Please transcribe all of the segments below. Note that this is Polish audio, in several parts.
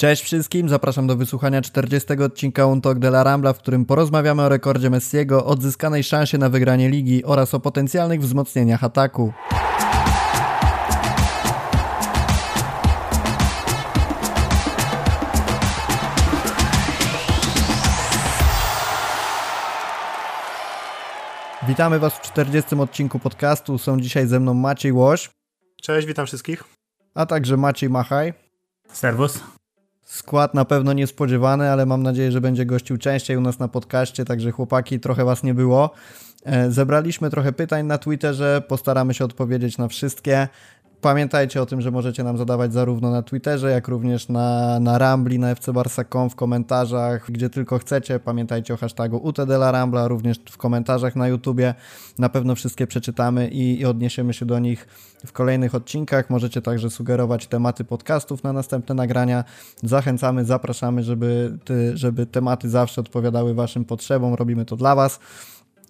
Cześć wszystkim, zapraszam do wysłuchania 40 odcinka Un Talk de la Rambla, w którym porozmawiamy o rekordzie Messiego, odzyskanej szansie na wygranie ligi oraz o potencjalnych wzmocnieniach ataku. Witamy Was w 40 odcinku podcastu. Są dzisiaj ze mną Maciej Łoś. Cześć, witam wszystkich. A także Maciej Machaj. Serwus. Skład na pewno niespodziewany, ale mam nadzieję, że będzie gościł częściej u nas na podcaście, także chłopaki, trochę was nie było. E, zebraliśmy trochę pytań na Twitterze, postaramy się odpowiedzieć na wszystkie. Pamiętajcie o tym, że możecie nam zadawać zarówno na Twitterze, jak również na, na Rambli, na fcbarsa.com, w komentarzach, gdzie tylko chcecie. Pamiętajcie o hashtagu UTDLaRambla, również w komentarzach na YouTubie. Na pewno wszystkie przeczytamy i, i odniesiemy się do nich w kolejnych odcinkach. Możecie także sugerować tematy podcastów na następne nagrania. Zachęcamy, zapraszamy, żeby, ty, żeby tematy zawsze odpowiadały Waszym potrzebom. Robimy to dla Was.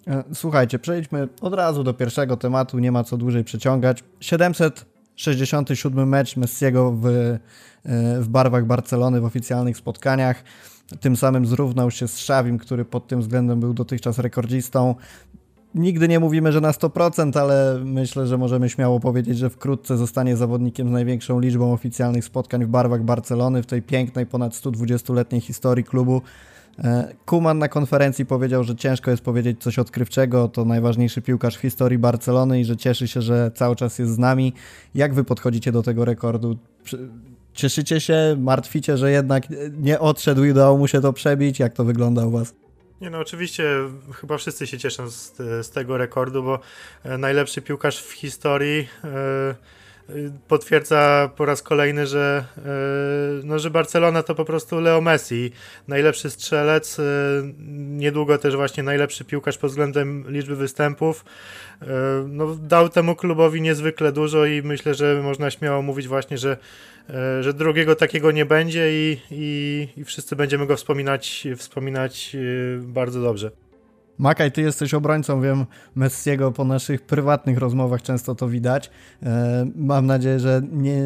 E, słuchajcie, przejdźmy od razu do pierwszego tematu, nie ma co dłużej przeciągać. 700 67 mecz Messiego w, e, w barwach Barcelony w oficjalnych spotkaniach. Tym samym zrównał się z Szawim, który pod tym względem był dotychczas rekordzistą. Nigdy nie mówimy, że na 100%, ale myślę, że możemy śmiało powiedzieć, że wkrótce zostanie zawodnikiem z największą liczbą oficjalnych spotkań w barwach Barcelony w tej pięknej, ponad 120-letniej historii klubu. E, Kuman na konferencji powiedział, że ciężko jest powiedzieć coś odkrywczego, to najważniejszy piłkarz w historii Barcelony i że cieszy się, że cały czas jest z nami. Jak wy podchodzicie do tego rekordu? Cieszycie się, martwicie, że jednak nie odszedł i udało mu się to przebić? Jak to wygląda u was? Nie no, oczywiście chyba wszyscy się cieszą z, z tego rekordu, bo e, najlepszy piłkarz w historii yy potwierdza po raz kolejny, że, e, no, że Barcelona to po prostu Leo Messi, najlepszy strzelec, e, niedługo też właśnie najlepszy piłkarz pod względem liczby występów. No, dał temu klubowi niezwykle dużo i myślę, że można śmiało mówić właśnie, że, że drugiego takiego nie będzie i, i, i wszyscy będziemy go wspominać, wspominać bardzo dobrze. Makaj, ty jesteś obrońcą, wiem, Messiego po naszych prywatnych rozmowach często to widać. E, mam nadzieję, że nie,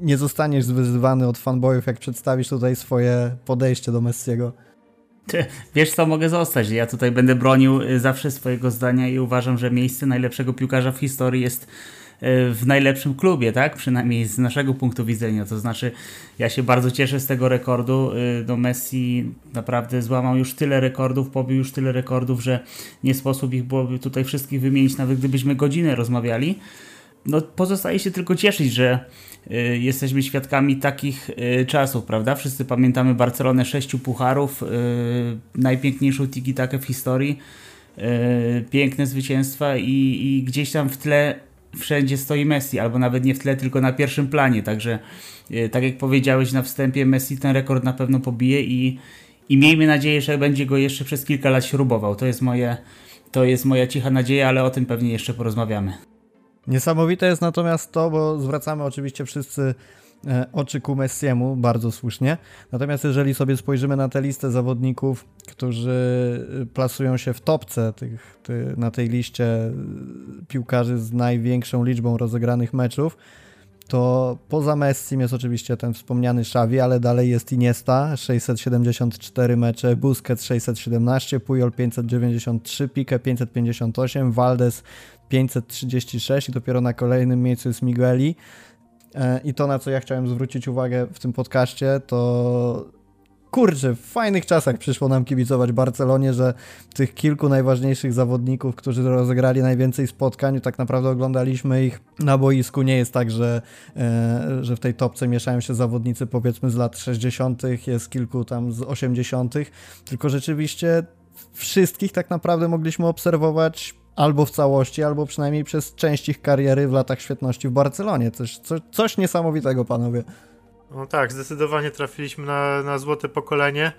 nie zostaniesz zwyzywany od fanboyów, jak przedstawisz tutaj swoje podejście do Messiego. Wiesz co, mogę zostać. Ja tutaj będę bronił y, zawsze swojego zdania i uważam, że miejsce najlepszego piłkarza w historii jest w najlepszym klubie, tak? Przynajmniej z naszego punktu widzenia. To znaczy, ja się bardzo cieszę z tego rekordu. Do e, Messi naprawdę złamał już tyle rekordów, pobił już tyle rekordów, że nie sposób ich byłoby tutaj wszystkich wymienić, nawet gdybyśmy godzinę rozmawiali. No, pozostaje się tylko cieszyć, że y, jesteśmy świadkami takich czasów, prawda? Wszyscy pamiętamy Barcelonę sześciu pucharów, najpiękniejszą tiki-takę w historii, piękne zwycięstwa i, i, gdzieś tam w tle wszędzie stoi Messi, albo nawet nie w tle, tylko na pierwszym planie. Także, e, tak jak powiedziałeś na wstępie, Messi ten rekord na pewno pobije i, i miejmy nadzieję, że będzie go jeszcze przez kilka lat śrubował. To jest moje, to jest moja cicha nadzieja, ale o tym pewnie jeszcze porozmawiamy. Niesamowite jest natomiast to, bo zwracamy oczywiście wszyscy oczy ku Messiemu, bardzo słusznie. Natomiast jeżeli sobie spojrzymy na tę listę zawodników, którzy e, plasują się w topce tych, ty, na tej liście e, piłkarzy z największą liczbą rozegranych meczów, to poza Messim jest oczywiście ten wspomniany Xavi, ale dalej jest Iniesta, 674 mecze, Busquets 617, Puyol 593, Pique 558, Valdes 536 i dopiero na kolejnym miejscu jest Migueli. E, I to, na co ja chciałem zwrócić uwagę w tym podcaście, to kurczę, w fajnych czasach przyszło nam kibicować Barcelonie, że tych kilku najważniejszych zawodników, którzy rozegrali najwięcej spotkań, tak naprawdę oglądaliśmy ich na boisku. Nie jest tak, że, e, że w tej topce mieszają się zawodnicy powiedzmy z lat 60., jest kilku tam z 80., tylko rzeczywiście wszystkich tak naprawdę mogliśmy obserwować albo w całości, albo przynajmniej przez część ich kariery w latach świetności w Barcelonie. Coś, coś, niesamowitego, panowie. No tak, zdecydowanie trafiliśmy na, na złote pokolenie.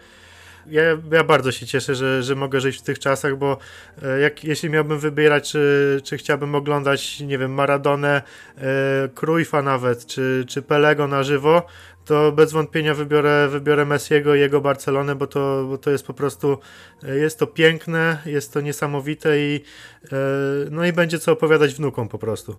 Ja, ja bardzo się cieszę, że, że mogę żyć w tych czasach, bo e, jak, jeśli miałbym wybierać, czy, czy chciałbym oglądać, nie wiem, Maradonę, e, nawet, czy, czy Pelego na żywo, to bez wątpienia wybiorę, wybiorę Messiego i jego Barcelonę, bo to, bo to jest po prostu, e, jest to piękne, jest to niesamowite i e, no i będzie co opowiadać wnukom po prostu.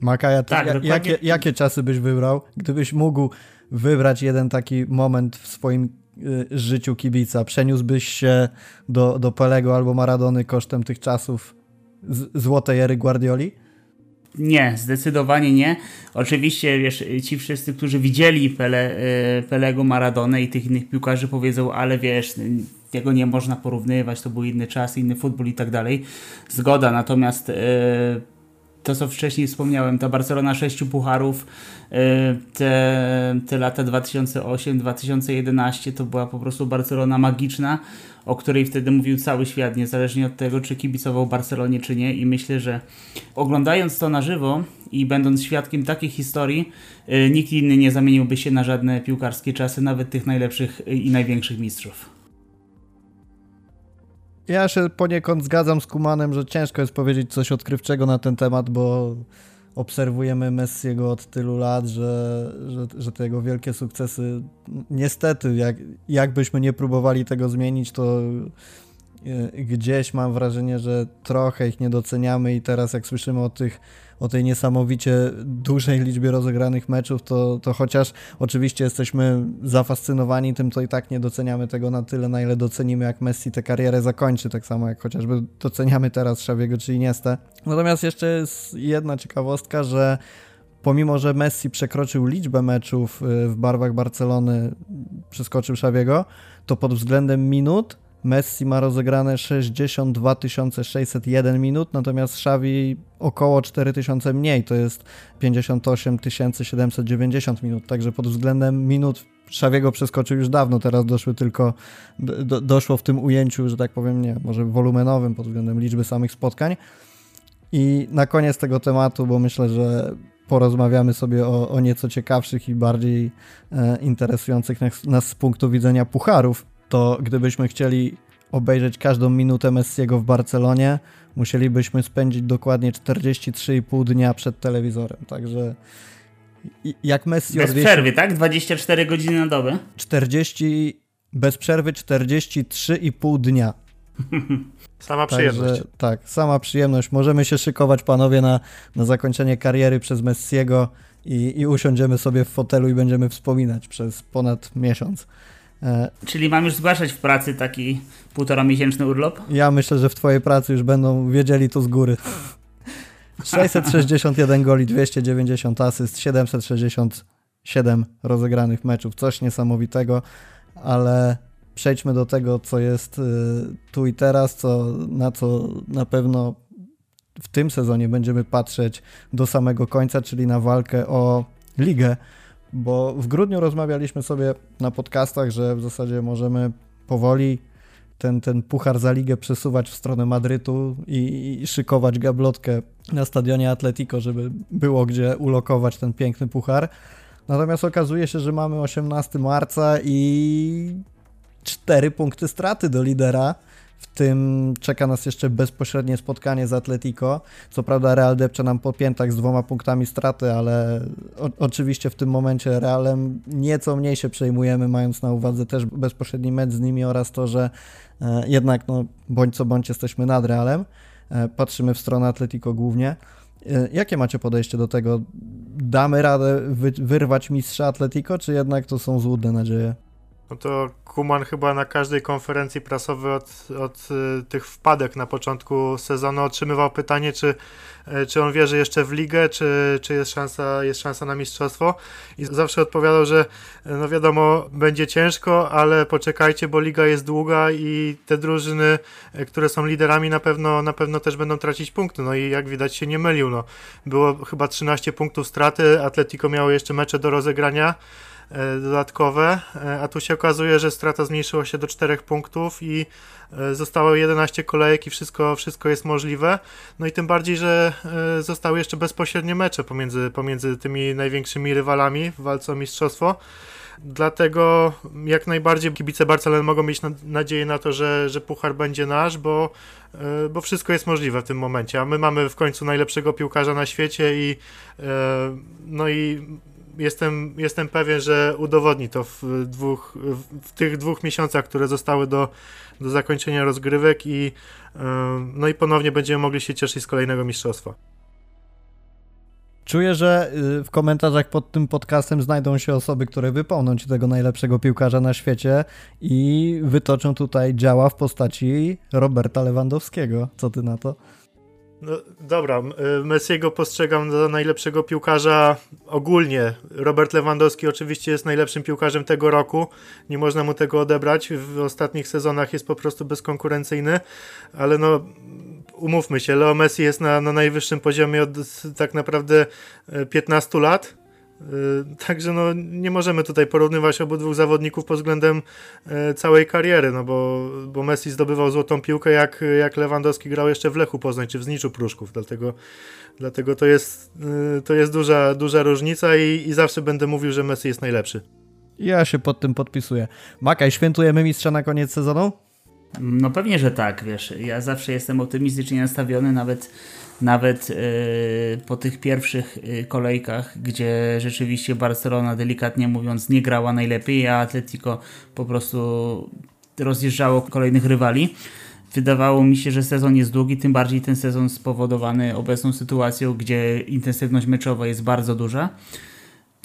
Makaja, tak, ja, jakie, jakie czasy byś wybrał, gdybyś mógł wybrać jeden taki moment w swoim y, życiu kibica, przeniósłbyś się do, do Pelego albo Maradony kosztem tych czasów z, złotej ery Guardioli? Nie, zdecydowanie nie. Oczywiście, wiesz, ci wszyscy, którzy widzieli Pele, y, Pelego, Maradonę i tych innych piłkarzy powiedzą, ale wiesz, tego nie można porównywać, to był inny czas, inny futbol i tak dalej. Zgoda, natomiast yy, to, co wcześniej wspomniałem, ta Barcelona sześciu pucharów, yy, te, te lata 2008-2011 to była po prostu Barcelona magiczna, o której wtedy mówił cały świat, niezależnie od tego, czy kibicował Barcelonie, czy nie. I myślę, że oglądając to na żywo i będąc świadkiem takiej historii, yy, nikt inny nie zamieniłby się na żadne piłkarskie czasy, nawet tych najlepszych i największych mistrzów. Ja się poniekąd zgadzam z Kumanem, że ciężko jest powiedzieć coś odkrywczego na ten temat, bo obserwujemy Messiego od tylu lat, że, że, że te jego wielkie sukcesy, niestety, jak, jakbyśmy nie próbowali tego zmienić, to e, gdzieś mam wrażenie, że trochę ich nie doceniamy i teraz jak słyszymy o tych o tej niesamowicie dużej liczbie rozegranych meczów, to, to chociaż oczywiście jesteśmy zafascynowani tym, to i tak nie doceniamy tego na tyle, na ile docenimy, jak Messi tę karierę zakończy, tak samo jak chociażby doceniamy teraz Xaviego czy Iniestę. Natomiast jeszcze jest jedna ciekawostka, że pomimo, że Messi przekroczył liczbę meczów y, w barwach Barcelony, przeskoczył Xaviego, to pod względem minut Messi ma rozegrane 62 601 minut, natomiast Xavi około 4000 mniej, to jest 58 790 minut, także pod względem minut Xaviego przeskoczył już dawno, teraz doszły tylko, do, doszło w tym ujęciu, że tak powiem, nie, może wolumenowym pod względem liczby samych spotkań. I na koniec tego tematu, bo myślę, że porozmawiamy sobie o, o nieco ciekawszych i bardziej e, interesujących nas, nas z punktu widzenia pucharów to gdybyśmy chcieli obejrzeć każdą minutę Messiego w Barcelonie, musielibyśmy spędzić dokładnie 43,5 dnia przed telewizorem. Także jak Messi Bez odwiesił... przerwy, tak? 24 godziny na dobę? 40... Bez przerwy 43,5 dnia. Sama przyjemność. Także, tak, sama przyjemność. Możemy się szykować, panowie, na, na zakończenie kariery przez Messiego i, i usiądziemy sobie w fotelu i będziemy wspominać przez ponad miesiąc. E, Czyli mam już zgłaszać w pracy taki półtora miesięczny urlop? Ja myślę, że w twojej pracy już będą wiedzieli to z góry. 661 goli, 290 asyst, 767 rozegranych meczów. Coś niesamowitego, ale przejdźmy do tego, co jest y, tu i teraz, co, na co na pewno w tym sezonie będziemy patrzeć do samego końca, czyli na walkę o ligę bo w grudniu rozmawialiśmy sobie na podcastach, że w zasadzie możemy powoli ten, ten puchar za ligę przesuwać w stronę Madrytu i, i szykować gablotkę na stadionie Atletico, żeby było gdzie ulokować ten piękny puchar. Natomiast okazuje się, że mamy 18 marca i 4 punkty straty do lidera. W tym czeka nas jeszcze bezpośrednie spotkanie z Atletico. Co prawda Real depcze nam po piętach z dwoma punktami straty, ale o, oczywiście w tym momencie Realem nieco mniej się przejmujemy, mając na uwadze też bezpośredni mecz z nimi oraz to, że e, jednak no, bądź co bądź jesteśmy nad Realem. E, patrzymy w stronę Atletico głównie. E, jakie macie podejście do tego? Damy radę wy, wyrwać mistrza Atletico, czy jednak to są złudne nadzieje? No to Kuman chyba na każdej konferencji prasowej od, od y, tych wpadek na początku sezonu otrzymywał pytanie, czy, y, czy on wierzy jeszcze w ligę, czy, czy jest, szansa, jest szansa na mistrzostwo. I zawsze odpowiadał, że y, no wiadomo, będzie ciężko, ale poczekajcie, bo liga jest długa i te drużyny, które są liderami, na pewno, na pewno też będą tracić punkty. No i jak widać się nie mylił. No. Było chyba 13 punktów straty, Atletico miało jeszcze mecze do rozegrania. E, dodatkowe, e, a tu się okazuje, że strata zmniejszyła się do 4 punktów i e, zostało 11 kolejek i wszystko, wszystko jest możliwe. No i tym bardziej, że zostały jeszcze bezpośrednie mecze pomiędzy, pomiędzy tymi największymi rywalami w walce o mistrzostwo. Dlatego jak najbardziej kibice Barcelony mogą mieć nadzieję na to, że, że puchar będzie nasz, bo, bo wszystko jest możliwe w tym momencie. A my mamy w końcu najlepszego piłkarza na świecie i no i jestem, jestem pewien, że udowodni to w, dwóch, w tych dwóch miesiącach, które zostały do, do zakończenia rozgrywek i, no i ponownie będziemy mogli się cieszyć z kolejnego mistrzostwa. Czuję, że y, w komentarzach pod tym podcastem znajdą się osoby, które wypełnią ci tego najlepszego piłkarza na świecie i wytoczą tutaj działa w postaci Roberta Lewandowskiego. Co ty na to? No, dobra, y, Messiego postrzegam za najlepszego piłkarza ogólnie. Robert Lewandowski oczywiście jest najlepszym piłkarzem tego roku. Nie można mu tego odebrać. W ostatnich sezonach jest po prostu bezkonkurencyjny, ale no umówmy się, Leo Messi jest na, na najwyższym poziomie od tak naprawdę 15 e, lat. E, także no, nie możemy tutaj porównywać obydwu zawodników pod względem e, całej kariery, no bo, bo Messi zdobywał złotą piłkę, jak, jak Lewandowski grał jeszcze w Lechu Poznań czy w Zniczu Pruszków, dlatego, dlatego to jest, to jest duża, duża różnica i, i zawsze będę mówił, że Messi jest najlepszy. Ja się pod tym podpisuję. Makaj, świętujemy mistrza na koniec sezonu? No pewnie, że tak, wiesz, ja zawsze jestem optymistycznie nastawiony, nawet, nawet yy, po tych pierwszych yy, kolejkach, gdzie rzeczywiście Barcelona delikatnie mówiąc nie grała najlepiej, a Atletico po prostu rozjeżdżało kolejnych rywali. Wydawało mi się, że sezon jest długi, tym bardziej ten sezon spowodowany obecną sytuacją, gdzie intensywność meczowa jest bardzo duża.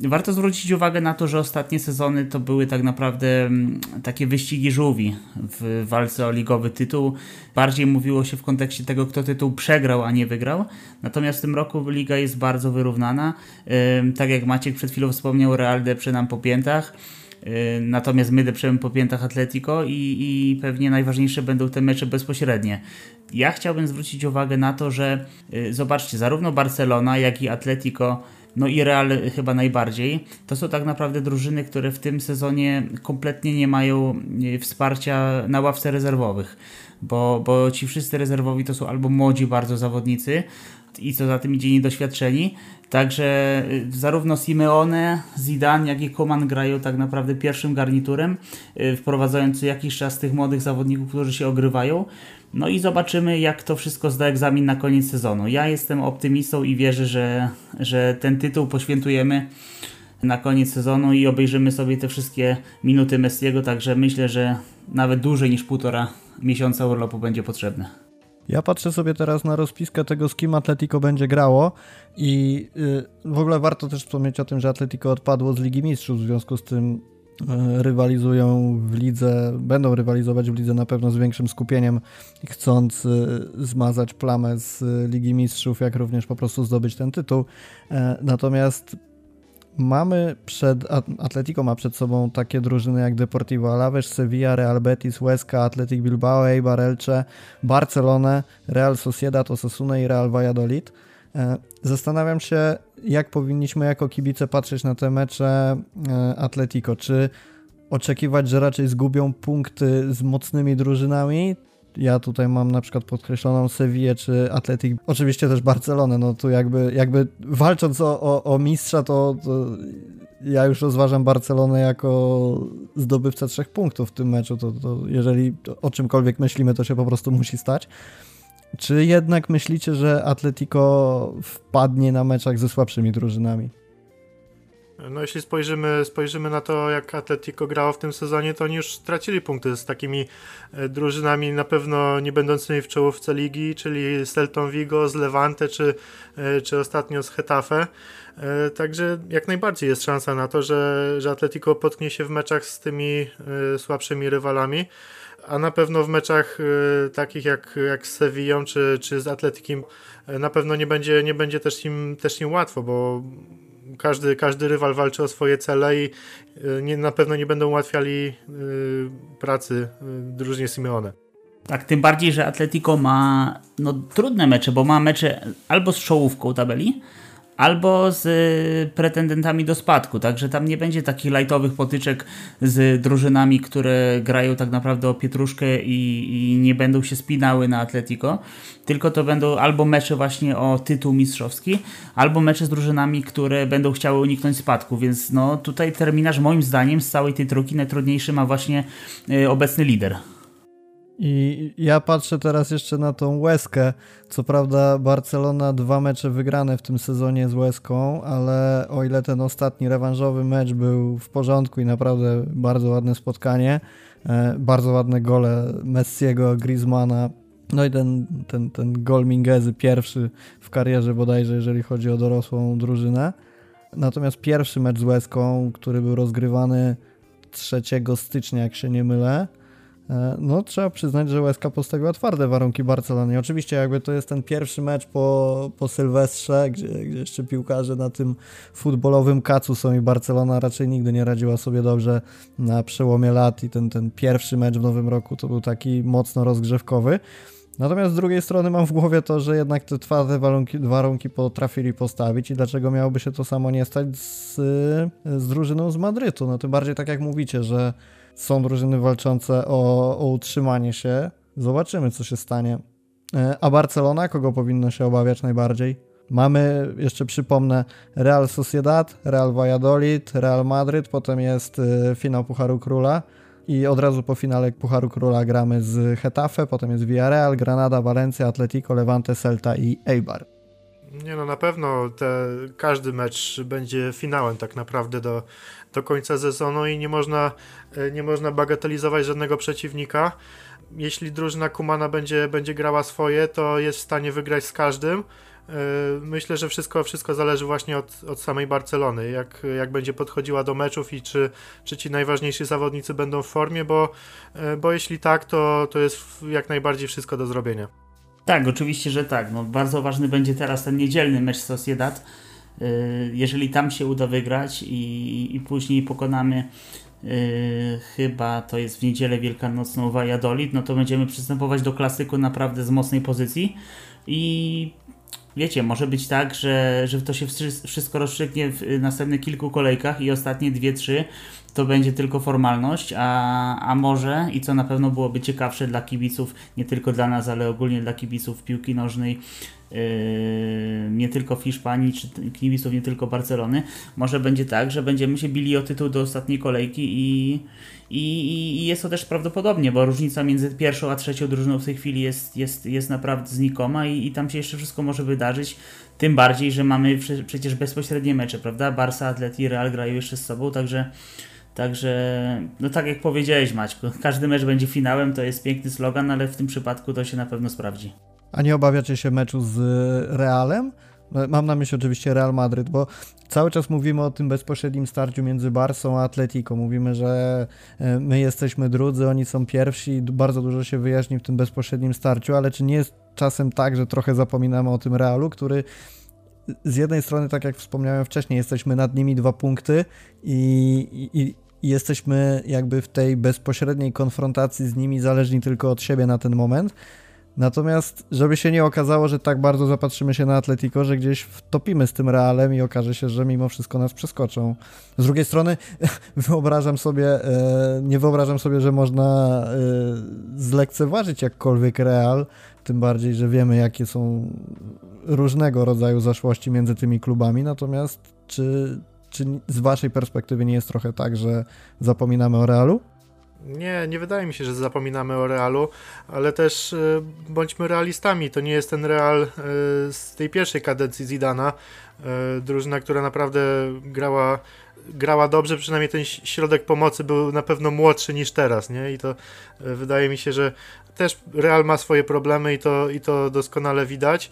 Warto zwrócić uwagę na to, że ostatnie sezony to były tak naprawdę mm, takie wyścigi żółwi w walce o ligowy tytuł. Bardziej mówiło się w kontekście tego, kto tytuł przegrał, a nie wygrał. Natomiast w tym roku liga jest bardzo wyrównana. Tak jak Maciek przed chwilą wspomniał, Real deprze nam po piętach. Natomiast my deprzemy po piętach Atletico i, i pewnie najważniejsze będą te mecze bezpośrednie. Ja chciałbym zwrócić uwagę na to, że y, zobaczcie, zarówno Barcelona, jak i Atletico no i Real chyba najbardziej. To są tak naprawdę drużyny, które w tym sezonie kompletnie nie mają e, wsparcia na ławce rezerwowych, bo, bo ci wszyscy rezerwowi to są albo młodzi bardzo zawodnicy i co za tym idzie niedoświadczeni, Także e, zarówno Simeone, Zidane, jak i Koman grają tak naprawdę pierwszym garniturem, e, wprowadzając jakiś czas tych młodych zawodników, którzy się ogrywają. No i zobaczymy, jak to wszystko zda egzamin na koniec sezonu. Ja jestem optymistą i wierzę, że, że ten tytuł poświętujemy na koniec sezonu i obejrzymy sobie te wszystkie minuty Messiego, także myślę, że nawet dłużej niż półtora miesiąca urlopu będzie potrzebne. Ja patrzę sobie teraz na rozpiskę tego, z kim Atletico będzie grało i yy, w ogóle warto też wspomnieć o tym, że Atletico odpadło z Ligi Mistrzów, w związku z tym rywalizują w lidze, będą rywalizować w lidze na pewno z większym skupieniem, chcąc e, zmazać plamę z Ligi Mistrzów, jak również po prostu zdobyć ten tytuł. E, natomiast mamy przed, Atletico ma przed sobą takie drużyny jak Deportivo Alaves, Sevilla, Real Betis, Huesca, Athletic Bilbao, Eibar Elche, Barcelonę, Real Sociedad, Osasuna i Real Valladolid. Zastanawiam się, jak powinniśmy jako kibice patrzeć na te mecze e, Atletico? Czy oczekiwać, że raczej zgubią punkty z mocnymi drużynami? Ja tutaj mam na przykład podkreśloną Sevillę czy Atletic, oczywiście też Barcelonę, no tu jakby, jakby walcząc o, o, o mistrza, to, to, ja już rozważam Barcelonę jako zdobywcę trzech punktów w tym meczu, to, to jeżeli o czymkolwiek myślimy, to się po prostu musi stać. Czy jednak myślicie, że Atletico wpadnie na meczach ze słabszymi drużynami? No jeśli spojrzymy, spojrzymy na to, jak Atletico grało w tym sezonie, to oni już stracili punkty z takimi e, drużynami na pewno nie będącymi w czołówce ligi, czyli z Celtą Vigo, z Levante, czy, e, czy ostatnio z Hetafe. E, także jak najbardziej jest szansa na to, że, że Atletico potknie się w meczach z tymi słabszymi rywalami a na pewno w meczach y, takich jak, jak z Sevillą czy, czy z Atletikiem y, na pewno nie będzie, nie będzie też, im, też im łatwo, bo każdy, każdy rywal walczy o swoje cele i y, nie, na pewno nie będą ułatwiali pracy drużynie Simeone. Tak, tym bardziej, że Atletico ma no, trudne mecze, bo ma mecze albo z czołówką tabeli, albo z y, pretendentami do spadku, także tam nie będzie takich lightowych potyczek z drużynami, które grają tak naprawdę o pietruszkę i, i, nie będą się spinały na Atletico, tylko to będą albo mecze właśnie o tytuł mistrzowski, albo mecze z drużynami, które będą chciały uniknąć spadku, więc no tutaj terminarz moim zdaniem z całej tej trójki najtrudniejszy ma właśnie y, obecny lider. I ja patrzę teraz jeszcze na tą Łeskę. Co prawda Barcelona dwa mecze wygrane w tym sezonie z Łeską, ale o ile ten ostatni rewanżowy mecz był w porządku i naprawdę bardzo ładne spotkanie, e, bardzo ładne gole Messiego, Griezmana, No i ten, ten, ten gol Mingezy pierwszy w karierze bodajże, jeżeli chodzi o dorosłą drużynę. Natomiast pierwszy mecz z Łezką, który był rozgrywany 3 stycznia, jak się nie mylę, no trzeba przyznać, że Łezka postawiła twarde warunki Barcelonie. Oczywiście jakby to jest ten pierwszy mecz po, po Sylwestrze, gdzie, gdzie jeszcze piłkarze na tym futbolowym kacu są i Barcelona raczej nigdy nie radziła sobie dobrze na przełomie lat i ten, ten pierwszy mecz w nowym roku to był taki mocno rozgrzewkowy. Natomiast z drugiej strony mam w głowie to, że jednak te twarde warunki, warunki potrafili postawić i dlaczego miałoby się to samo nie stać z, z drużyną z Madrytu. No tym bardziej tak jak mówicie, że są drużyny walczące o, o utrzymanie się. Zobaczymy, co się stanie. E, a Barcelona, kogo powinno się obawiać najbardziej? Mamy, jeszcze przypomnę, Real Sociedad, Real Valladolid, Real Madryt, potem jest e, finał Pucharu Króla i od razu po finale Pucharu Króla gramy z Hetafe, potem jest Villarreal, Granada, Valencia, Atletico, Levante, Celta i Eibar. Nie no, na pewno te, każdy mecz będzie finałem tak naprawdę do, do końca sezonu i nie można, e, nie można bagatelizować żadnego przeciwnika. Jeśli drużyna Kumana będzie, będzie grała swoje, to jest w stanie wygrać z każdym. E, myślę, że wszystko, wszystko zależy właśnie od, od samej Barcelony, jak, jak będzie podchodziła do meczów i czy, czy ci najważniejsi zawodnicy będą w formie, bo, e, bo jeśli tak, to, to jest jak najbardziej wszystko do zrobienia. Tak, oczywiście, że tak. No, bardzo ważny będzie teraz ten niedzielny mecz Sociedad. E, jeżeli tam się uda wygrać i, i później pokonamy Yy, chyba to jest w niedzielę wielkanocną Valladolid, no to będziemy przystępować do klasyku naprawdę z mocnej pozycji i wiecie, może być tak, że, że to się wszystko rozstrzygnie w następnych kilku kolejkach i ostatnie dwie, trzy to będzie tylko formalność, a, a może i co na pewno byłoby ciekawsze dla kibiców, nie tylko dla nas, ale ogólnie dla kibiców piłki nożnej, yy, nie tylko w Hiszpanii, czy kibiców nie tylko Barcelony, może będzie tak, że będziemy się bili o tytuł do ostatniej kolejki i i, I, jest to też prawdopodobnie, bo różnica między pierwszą a trzecią drużyną w tej chwili jest, jest, jest naprawdę znikoma i, i tam się jeszcze wszystko może wydarzyć. Tym bardziej, że mamy przecież bezpośrednie mecze, prawda? Barca, Atleti i Real grają jeszcze z sobą, także Także, no tak jak powiedziałeś Maćku, każdy mecz będzie finałem, to jest piękny slogan, ale w tym przypadku to się na pewno sprawdzi. A nie obawiacie się meczu z Realem? No, mam na myśli oczywiście Real Madryt, bo cały czas mówimy o tym bezpośrednim starciu między Barsą a Atletico. Mówimy, że e, my jesteśmy drudzy, oni są pierwsi, bardzo dużo się wyjaśni w tym bezpośrednim starciu, ale czy nie jest czasem tak, że trochę zapominamy o tym Realu, który z jednej strony, tak jak wspomniałem wcześniej, jesteśmy nad nimi dwa punkty i, i, i jesteśmy jakby w tej bezpośredniej konfrontacji z nimi zależni tylko od siebie na ten moment, Natomiast, żeby się nie okazało, że tak bardzo zapatrzymy się na Atletico, że gdzieś wtopimy z tym Realem i okaże się, że mimo wszystko nas przeskoczą. Z drugiej strony, wyobrażam sobie, e, nie wyobrażam sobie, że można e, zlekceważyć jakkolwiek Real, tym bardziej, że wiemy, jakie są różnego rodzaju zaszłości między tymi klubami. Natomiast, czy, czy z Waszej perspektywy nie jest trochę tak, że zapominamy o Realu? Nie, nie wydaje mi się, że zapominamy o Realu, ale też y, bądźmy realistami. To nie jest ten Real y, z tej pierwszej kadencji Zidana. Y, drużyna, która naprawdę grała, grała dobrze, przynajmniej ten środek pomocy był na pewno młodszy niż teraz, nie? I to wydaje mi się, że też Real ma swoje problemy i to, i to doskonale widać.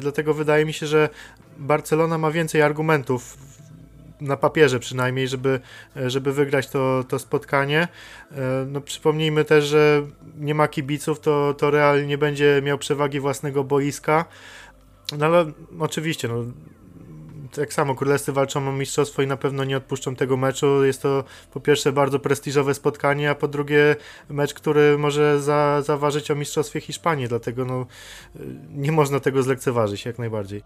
Dlatego wydaje mi się, że Barcelona ma więcej argumentów na papierze przynajmniej, żeby, żeby wygrać to, to spotkanie. E, no, przypomnijmy też, że nie ma kibiców, to, to Real nie będzie miał przewagi własnego boiska. No ale oczywiście, no, tak samo Królestwy walczą o mistrzostwo i na pewno nie odpuszczą tego meczu. Jest to po pierwsze bardzo prestiżowe spotkanie, a po drugie mecz, który może za, zaważyć o mistrzostwie Hiszpanii, dlatego no, nie można tego zlekceważyć jak najbardziej.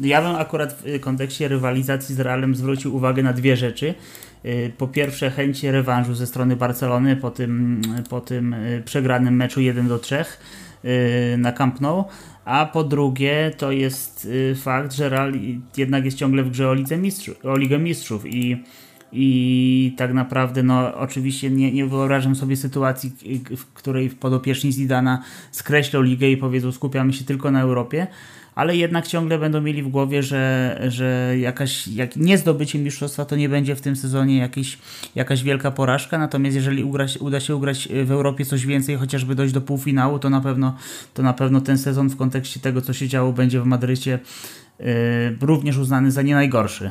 Ja bym akurat w kontekście rywalizacji z Realem zwrócił uwagę na dwie rzeczy. Y, po pierwsze, chęć rewanżu ze strony Barcelony po tym, po tym y, przegranym meczu 1 do 3 y, na Camp Nou. A po drugie, to jest fakt, że Real jednak jest ciągle w grze o, Lidze Mistrzów, o Ligę Mistrzów i i tak naprawdę, no oczywiście nie, nie wyobrażam sobie sytuacji, w której podopieczni Zidana skreślą ligę i powiedzą skupiamy się tylko na Europie, ale jednak ciągle będą mieli w głowie, że, że jakaś, jak nie zdobycie mistrzostwa to nie będzie w tym sezonie jakiś, jakaś wielka porażka, natomiast jeżeli uda się ugrać w Europie coś więcej, chociażby dojść do półfinału, to na pewno, to na pewno ten sezon w kontekście tego, co się działo, będzie w Madrycie yy, również uznany za nie najgorszy.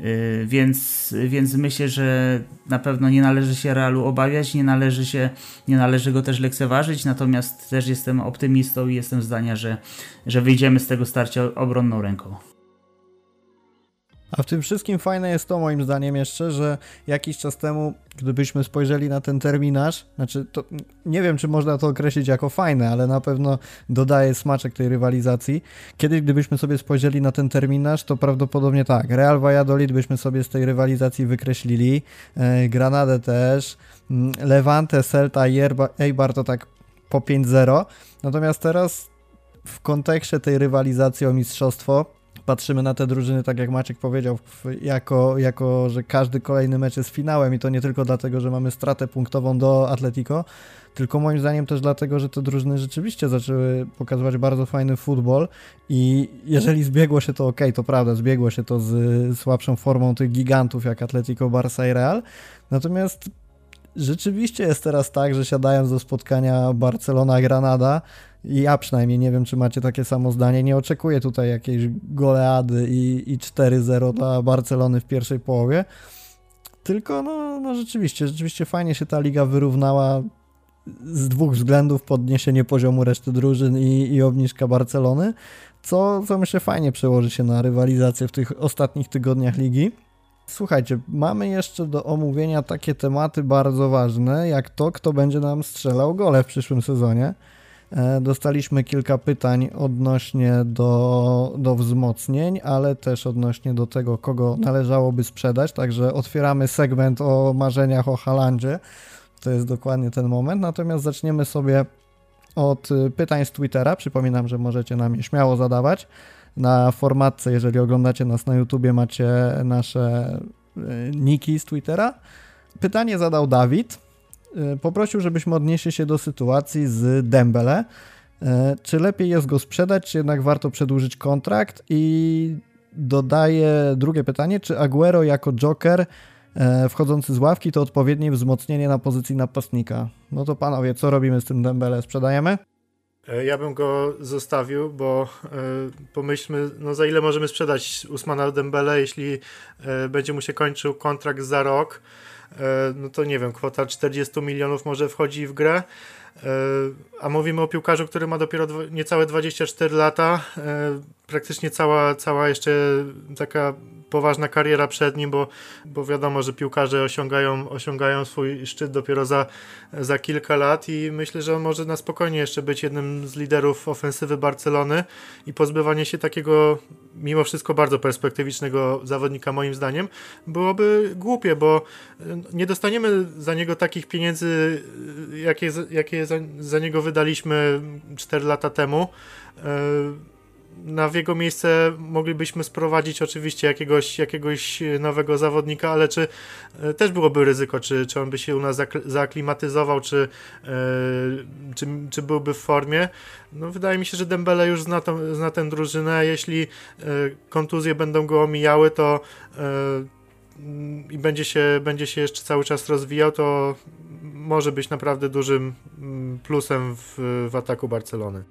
Y, więc, więc myślę, że na pewno nie należy się Realu obawiać, nie należy, się, nie należy go też lekceważyć, natomiast też jestem optymistą i jestem zdania, że, że wyjdziemy z tego starcia obronną ręką. A w tym wszystkim fajne jest to moim zdaniem jeszcze, że jakiś czas temu, gdybyśmy spojrzeli na ten terminarz, znaczy to nie wiem, czy można to określić jako fajne, ale na pewno dodaje smaczek tej rywalizacji. Kiedyś, gdybyśmy sobie spojrzeli na ten terminarz, to prawdopodobnie tak, Real Valladolid byśmy sobie z tej rywalizacji wykreślili, e, Granadę też, mm, Levante, Celta i Eibar to tak po 5-0. Natomiast teraz w kontekście tej rywalizacji o mistrzostwo patrzymy na te drużyny, tak jak Maciek powiedział, jako, jako że każdy kolejny mecz jest finałem i to nie tylko dlatego, że mamy stratę punktową do Atletico, tylko moim zdaniem też dlatego, że te drużyny rzeczywiście zaczęły pokazywać bardzo fajny futbol i jeżeli zbiegło się to ok, to prawda, zbiegło się to z słabszą formą tych gigantów jak Atletico, Barça i Real, natomiast rzeczywiście jest teraz tak, że siadając do spotkania Barcelona-Granada, ja przynajmniej nie wiem, czy macie takie samo zdanie. Nie oczekuję tutaj jakiejś goleady i, i 4-0 dla Barcelony w pierwszej połowie. Tylko, no, no rzeczywiście, rzeczywiście fajnie się ta liga wyrównała z dwóch względów: podniesienie poziomu reszty drużyn i, i obniżka Barcelony, co, co myślę fajnie przełoży się na rywalizację w tych ostatnich tygodniach ligi. Słuchajcie, mamy jeszcze do omówienia takie tematy bardzo ważne, jak to, kto będzie nam strzelał gole w przyszłym sezonie. E, dostaliśmy kilka pytań odnośnie do, do wzmocnień, ale też odnośnie do tego, kogo należałoby sprzedać. Także otwieramy segment o marzeniach o Halandzie. To jest dokładnie ten moment. Natomiast zaczniemy sobie od pytań z Twittera. Przypominam, że możecie nam je śmiało zadawać. Na formatce, jeżeli oglądacie nas na YouTubie, macie nasze e, niki z Twittera. Pytanie zadał Dawid. E, poprosił, żebyśmy odnieśli się do sytuacji z Dembele. E, czy lepiej jest go sprzedać, czy jednak warto przedłużyć kontrakt? I dodaję drugie pytanie, czy Aguero jako joker e, wchodzący z ławki to odpowiednie wzmocnienie na pozycji napastnika? No to panowie, co robimy z tym Dembele? Sprzedajemy? Ja bym go zostawił, bo pomyślmy, no za ile możemy sprzedać Usmana Dembele, jeśli będzie mu się kończył kontrakt za rok E, no to nie wiem, kwota 40 milionów może wchodzi w grę. E, a mówimy o piłkarzu, który ma dopiero niecałe 24 lata. E, praktycznie cała, cała jeszcze taka poważna kariera przed nim, bo, bo wiadomo, że piłkarze osiągają, osiągają swój szczyt dopiero za, za kilka lat i myślę, że on może na spokojnie jeszcze być jednym z liderów ofensywy Barcelony i pozbywanie się takiego mimo wszystko bardzo perspektywicznego zawodnika moim zdaniem byłoby głupie, bo nie dostaniemy za niego takich pieniędzy, jakie, jakie za, za niego wydaliśmy 4 lata temu. E, na w jego miejsce moglibyśmy sprowadzić oczywiście jakiegoś, jakiegoś nowego zawodnika, ale czy e, też byłoby ryzyko, czy, czy on by się u nas zaaklimatyzował, czy, e, czy, czy byłby w formie? No, wydaje mi się, że Dembele już zna, to, zna tę drużynę. Jeśli e, kontuzje będą go omijały, to i będzie się, będzie się jeszcze cały czas rozwijał, to może być naprawdę dużym mm, plusem w, w ataku Barcelony.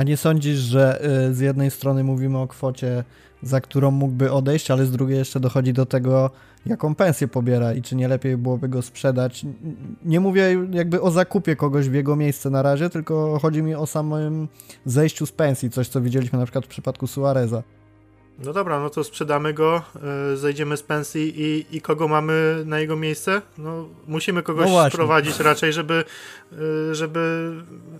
A nie sądzisz, że y, z jednej strony mówimy o kwocie, za którą mógłby odejść, ale z drugiej jeszcze dochodzi do tego, jaką pensję pobiera i czy nie lepiej byłoby go sprzedać? Nie mówię jakby o zakupie kogoś w jego miejsce na razie, tylko chodzi mi o samym zejściu z pensji, coś co widzieliśmy na przykład w przypadku Suareza. No dobra, no to sprzedamy go, yy, zejdziemy z pensji i, i kogo mamy na jego miejsce? No musimy kogoś no sprowadzić raczej, żeby, yy, żeby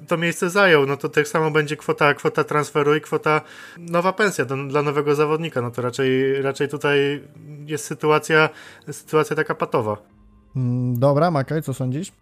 to miejsce zajął. No to tak samo będzie kwota, kwota transferu i kwota nowa pensja do, dla nowego zawodnika. No to raczej, raczej tutaj jest sytuacja, sytuacja taka patowa. Mm, dobra, Makaj, co sądzisz?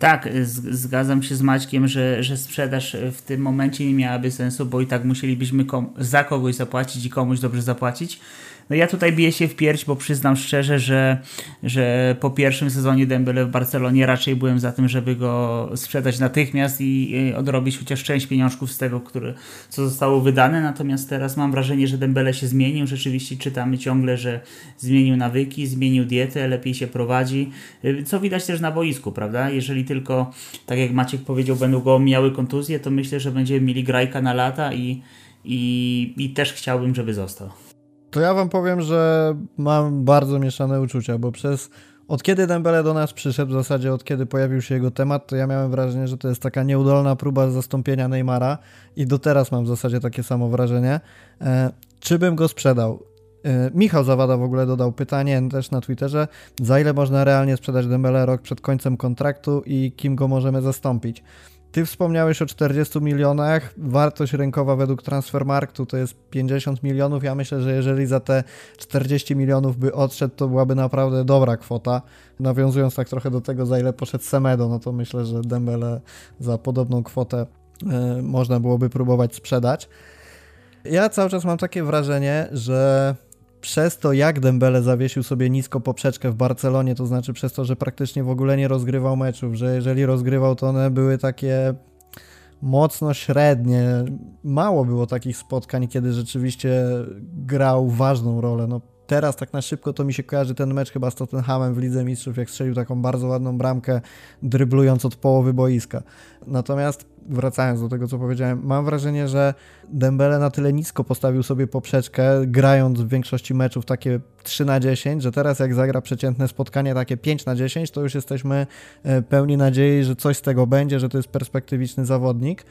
Tak, zgadzam się z Maćkiem, że, że sprzedaż w tym momencie nie miałaby sensu, bo i tak musielibyśmy za kogoś zapłacić i komuś dobrze zapłacić. No ja tutaj biję się w pierś, bo przyznam szczerze, że, że po pierwszym sezonie Dembele w Barcelonie raczej byłem za tym, żeby go sprzedać natychmiast i odrobić chociaż część pieniążków z tego, który, co zostało wydane. Natomiast teraz mam wrażenie, że Dembele się zmienił. Rzeczywiście czytamy ciągle, że zmienił nawyki, zmienił dietę, lepiej się prowadzi. Co widać też na boisku, prawda? Jeżeli tylko, tak jak Maciek powiedział, będą go miały kontuzje, to myślę, że będziemy mieli grajka na lata i, i, i też chciałbym, żeby został. To ja wam powiem, że mam bardzo mieszane uczucia, bo przez od kiedy Dembele do nas przyszedł, w zasadzie od kiedy pojawił się jego temat, to ja miałem wrażenie, że to jest taka nieudolna próba zastąpienia Neymara i do teraz mam w zasadzie takie samo wrażenie. E, czy bym go sprzedał? E, Michał Zawada w ogóle dodał pytanie też na Twitterze, za ile można realnie sprzedać Dembele rok przed końcem kontraktu i kim go możemy zastąpić? Ty wspomniałeś o 40 milionach. Wartość rynkowa według Transfermarktu to jest 50 milionów. Ja myślę, że jeżeli za te 40 milionów by odszedł, to byłaby naprawdę dobra kwota. Nawiązując tak trochę do tego, za ile poszedł Semedo, no to myślę, że Dembele za podobną kwotę y, można byłoby próbować sprzedać. Ja cały czas mam takie wrażenie, że przez to, jak Dembele zawiesił sobie nisko poprzeczkę w Barcelonie, to znaczy przez to, że praktycznie w ogóle nie rozgrywał meczów, że jeżeli rozgrywał, to one były takie mocno średnie. Mało było takich spotkań, kiedy rzeczywiście grał ważną rolę. No, teraz tak na szybko to mi się kojarzy ten mecz chyba z Tottenhamem w Lidze Mistrzów, jak strzelił taką bardzo ładną bramkę, dryblując od połowy boiska. Natomiast wracając do tego, co powiedziałem, mam wrażenie, że Dembele na tyle nisko postawił sobie poprzeczkę, grając w większości meczów takie 3 na 10, że teraz jak zagra przeciętne spotkanie takie 5 na 10, to już jesteśmy e, pełni nadziei, że coś z tego będzie, że to jest perspektywiczny zawodnik.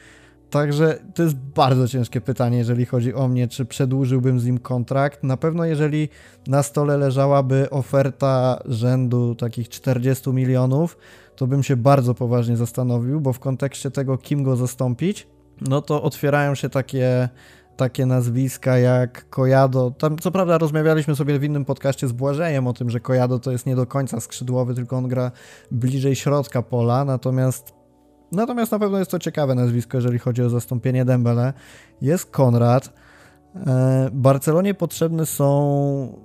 Także to jest bardzo ciężkie pytanie, jeżeli chodzi o mnie, czy przedłużyłbym z nim kontrakt. Na pewno, jeżeli na stole leżałaby oferta rzędu takich 40 milionów, to bym się bardzo poważnie zastanowił, bo w kontekście tego, kim go zastąpić, no to otwierają się takie, takie nazwiska jak Kojado. Tam co prawda rozmawialiśmy sobie w innym podcaście z Błażejem o tym, że Kojado to jest nie do końca skrzydłowy, tylko on gra bliżej środka pola, natomiast natomiast na pewno jest to ciekawe nazwisko, jeżeli chodzi o zastąpienie Dembele. Jest Konrad. E, Barcelonie potrzebne są,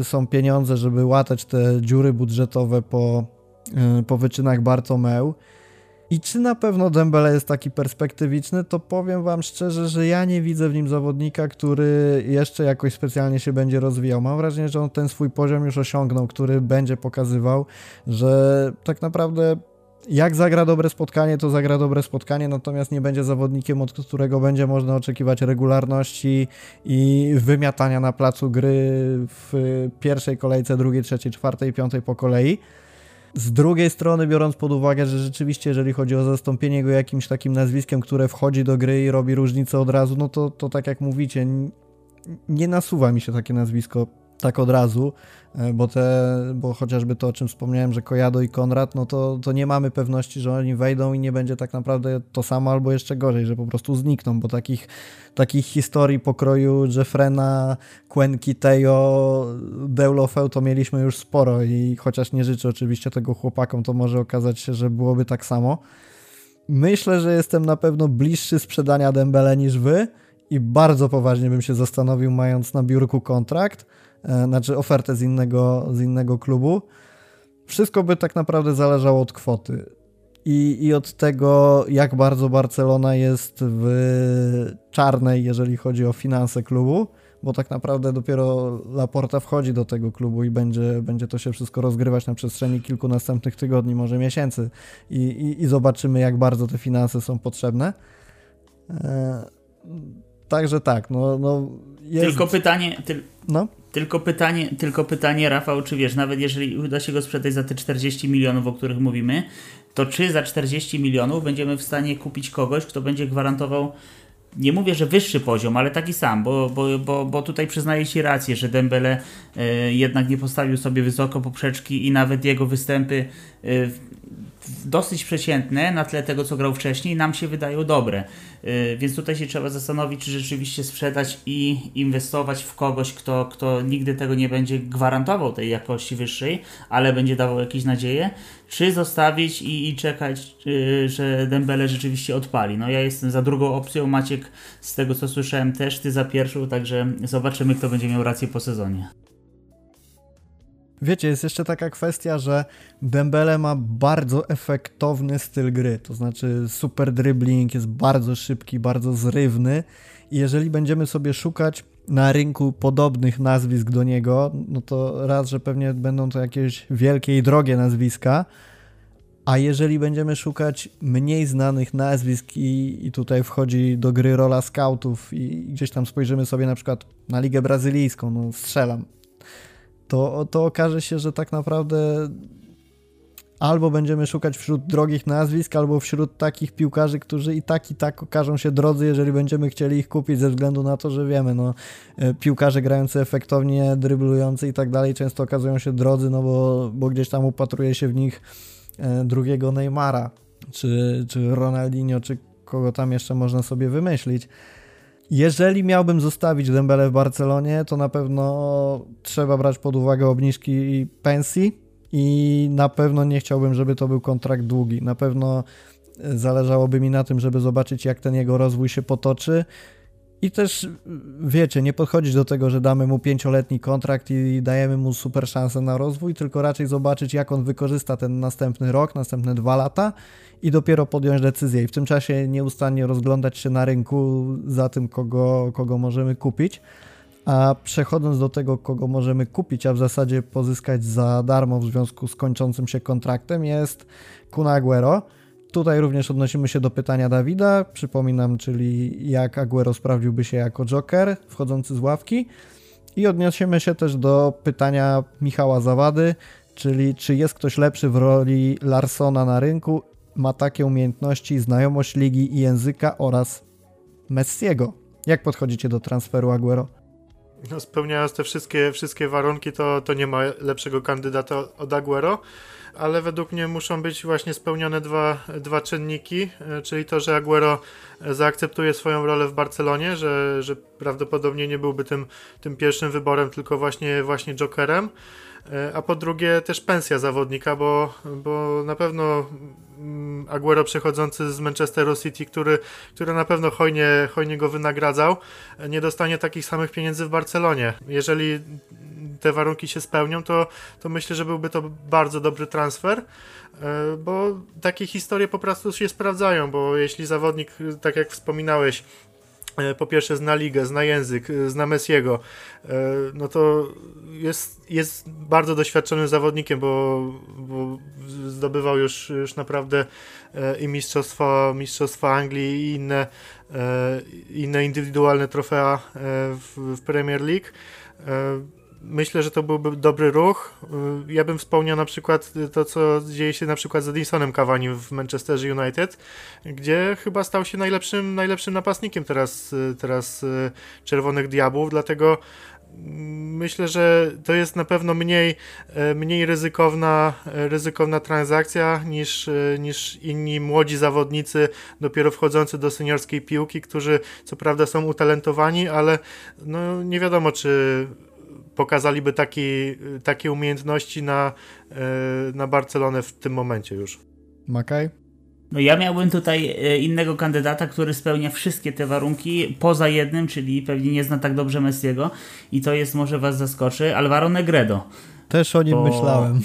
e, są pieniądze, żeby łatać te dziury budżetowe po Y, po wyczynach Bartomeu. I czy na pewno Dembele jest taki perspektywiczny, to powiem wam szczerze, że ja nie widzę w nim zawodnika, który jeszcze jakoś specjalnie się będzie rozwijał. Mam wrażenie, że on ten swój poziom już osiągnął, który będzie pokazywał, że tak naprawdę jak zagra dobre spotkanie, to zagra dobre spotkanie, natomiast nie będzie zawodnikiem, od którego będzie można oczekiwać regularności i wymiatania na placu gry w pierwszej kolejce, drugiej, trzeciej, czwartej, piątej po kolei. Z drugiej strony, biorąc pod uwagę, że rzeczywiście, jeżeli chodzi o zastąpienie go jakimś takim nazwiskiem, które wchodzi do gry i robi różnicę od razu, no to, to tak jak mówicie, nie nasuwa mi się takie nazwisko tak od razu, e, bo, te, bo chociażby to, o czym wspomniałem, że Kojado i Konrad, no to, to nie mamy pewności, że oni wejdą i nie będzie tak naprawdę to samo albo jeszcze gorzej, że po prostu znikną, bo takich, takich historii pokroju Jeffrena, Quenki, Teo, Deulofeu to mieliśmy już sporo i chociaż nie życzę oczywiście tego chłopakom, to może okazać się, że byłoby tak samo. Myślę, że jestem na pewno bliższy sprzedania Dembele niż wy i bardzo poważnie bym się zastanowił, mając na biurku kontrakt, znaczy ofertę z innego, z innego klubu. Wszystko by tak naprawdę zależało od kwoty. I, I od tego, jak bardzo Barcelona jest w czarnej, jeżeli chodzi o finanse klubu, bo tak naprawdę dopiero Laporta wchodzi do tego klubu i będzie, będzie to się wszystko rozgrywać na przestrzeni kilku następnych tygodni, może miesięcy. I, i, i zobaczymy, jak bardzo te finanse są potrzebne. E, także tak, no, no jest... Tylko pytanie, ty... no? Tylko pytanie, tylko pytanie, Rafał, czy wiesz, nawet jeżeli uda się go sprzedać za te 40 milionów, o których mówimy, to czy za 40 milionów będziemy w stanie kupić kogoś, kto będzie gwarantował, nie mówię, że wyższy poziom, ale taki sam, bo, bo, bo, bo tutaj przyznaję Ci rację, że Dembele y, jednak nie postawił sobie wysoko poprzeczki i nawet jego występy y, dosyć przeciętne na tle tego, co grał wcześniej, nam się wydają dobre. Y, więc tutaj się trzeba zastanowić, czy rzeczywiście sprzedać i inwestować w kogoś, kto, kto nigdy tego nie będzie gwarantował tej jakości wyższej, ale będzie dawał jakieś nadzieje, czy zostawić i, i czekać, y, że Dembele rzeczywiście odpali. No ja jestem za drugą opcją, Maciek z tego co słyszałem też, ty za pierwszą, także zobaczymy kto będzie miał rację po sezonie. Wiecie, jest jeszcze taka kwestia, że Dembele ma bardzo efektowny styl gry, to znaczy super dribbling, jest bardzo szybki, bardzo zrywny. I jeżeli będziemy sobie szukać na rynku podobnych nazwisk do niego, no to raz, że pewnie będą to jakieś wielkie i drogie nazwiska, a jeżeli będziemy szukać mniej znanych nazwisk i, i, tutaj wchodzi do gry rola scoutów i gdzieś tam spojrzymy sobie na przykład na Ligę Brazylijską, no strzelam, to, to okaże się, że tak naprawdę albo będziemy szukać wśród drogich nazwisk, albo wśród takich piłkarzy, którzy i tak i tak okażą się drodzy, jeżeli będziemy chcieli ich kupić ze względu na to, że wiemy, no e, piłkarze grający efektownie, dryblujący i tak dalej często okazują się drodzy, no bo, bo gdzieś tam upatruje się w nich e, drugiego Neymara, czy, czy Ronaldinho, czy kogo tam jeszcze można sobie wymyślić. Jeżeli miałbym zostawić Dembele w Barcelonie, to na pewno trzeba brać pod uwagę obniżki pensji i na pewno nie chciałbym, żeby to był kontrakt długi. Na pewno zależałoby mi na tym, żeby zobaczyć, jak ten jego rozwój się potoczy. I też, wiecie, nie podchodzić do tego, że damy mu pięcioletni kontrakt i dajemy mu super szansę na rozwój, tylko raczej zobaczyć, jak on wykorzysta ten następny rok, następne dwa lata i dopiero podjąć decyzję. I w tym czasie nieustannie rozglądać się na rynku za tym, kogo, kogo możemy kupić. A przechodząc do tego, kogo możemy kupić, a w zasadzie pozyskać za darmo w związku z kończącym się kontraktem, jest Kun Aguero. Tutaj również odnosimy się do pytania Dawida. Przypominam, czyli jak Aguero sprawdziłby się jako Joker wchodzący z ławki. I odniesiemy się też do pytania Michała Zawady, czyli czy jest ktoś lepszy w roli Larsona na rynku ma takie umiejętności, znajomość ligi i języka oraz Messiego. Jak podchodzicie do transferu Aguero? No, spełniając te wszystkie, wszystkie warunki, to, to nie ma lepszego kandydata od Aguero, ale według mnie muszą być właśnie spełnione dwa, dwa czynniki, e, czyli to, że Aguero zaakceptuje swoją rolę w Barcelonie, że, że prawdopodobnie nie byłby tym, tym pierwszym wyborem, tylko właśnie, właśnie jokerem. E, a po drugie też pensja zawodnika, bo, bo na pewno mm, Aguero przechodzący z Manchesteru City, który, który na pewno hojnie, hojnie go wynagradzał, nie dostanie takich samych pieniędzy w Barcelonie. Jeżeli te warunki się spełnią, to, to myślę, że byłby to bardzo dobry transfer, e, bo takie historie po prostu się sprawdzają, bo jeśli zawodnik, tak jak wspominałeś, E, po pierwsze zna ligę, zna język, e, zna Messiego, no to jest, jest bardzo doświadczonym zawodnikiem, bo, bo zdobywał już, już naprawdę i mistrzostwa, mistrzostwa Anglii i inne, inne indywidualne trofea w Premier League myślę, że to byłby dobry ruch. Y, ja bym wspomniał na przykład to, co dzieje się na przykład z Edinsonem Cavani w Manchesterze United, gdzie chyba stał się najlepszym, najlepszym napastnikiem teraz, y, teraz y, Czerwonych Diabłów, dlatego mm, myślę, że to jest na pewno mniej, mniej ryzykowna, ryzykowna transakcja niż, niż inni młodzi zawodnicy dopiero wchodzący do seniorskiej piłki, którzy co prawda są utalentowani, ale no nie wiadomo, czy pokazaliby taki, takie umiejętności na, e, na Barcelonę w tym momencie już. Makaj? No ja miałbym tutaj e, innego kandydata, który spełnia wszystkie te warunki, poza jednym, czyli pewnie nie zna tak dobrze Messiego i to jest, może was zaskoczy, Alvaro Negredo. Też o nim Bo... myślałem.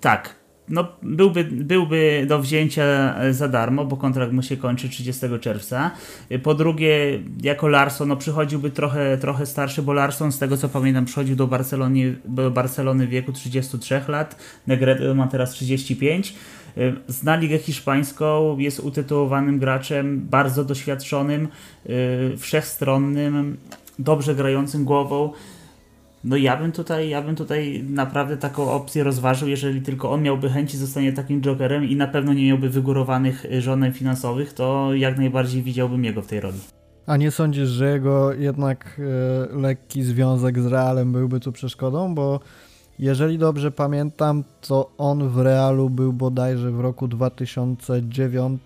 Tak, no, byłby, byłby do wzięcia za darmo, bo kontrakt mu się kończy 30 czerwca. Po drugie, jako Larson, no przychodziłby trochę, trochę starszy, bo Larson, z tego co pamiętam, przychodził do Barcelony, do Barcelony w wieku 33 lat. Negredo ma teraz 35. Zna ligę hiszpańską, jest utytułowanym graczem, bardzo doświadczonym, wszechstronnym, dobrze grającym głową. No ja bym tutaj, ja bym tutaj naprawdę taką opcję rozważył, jeżeli tylko on miałby chęci zostanie takim jokerem i na pewno nie miałby wygórowanych y, żonem finansowych, to jak najbardziej widziałbym jego w tej roli. A nie sądzisz, że jego jednak e, lekki związek z Realem byłby tu przeszkodą? Bo jeżeli dobrze pamiętam, to on w Realu był bodajże w roku 2009.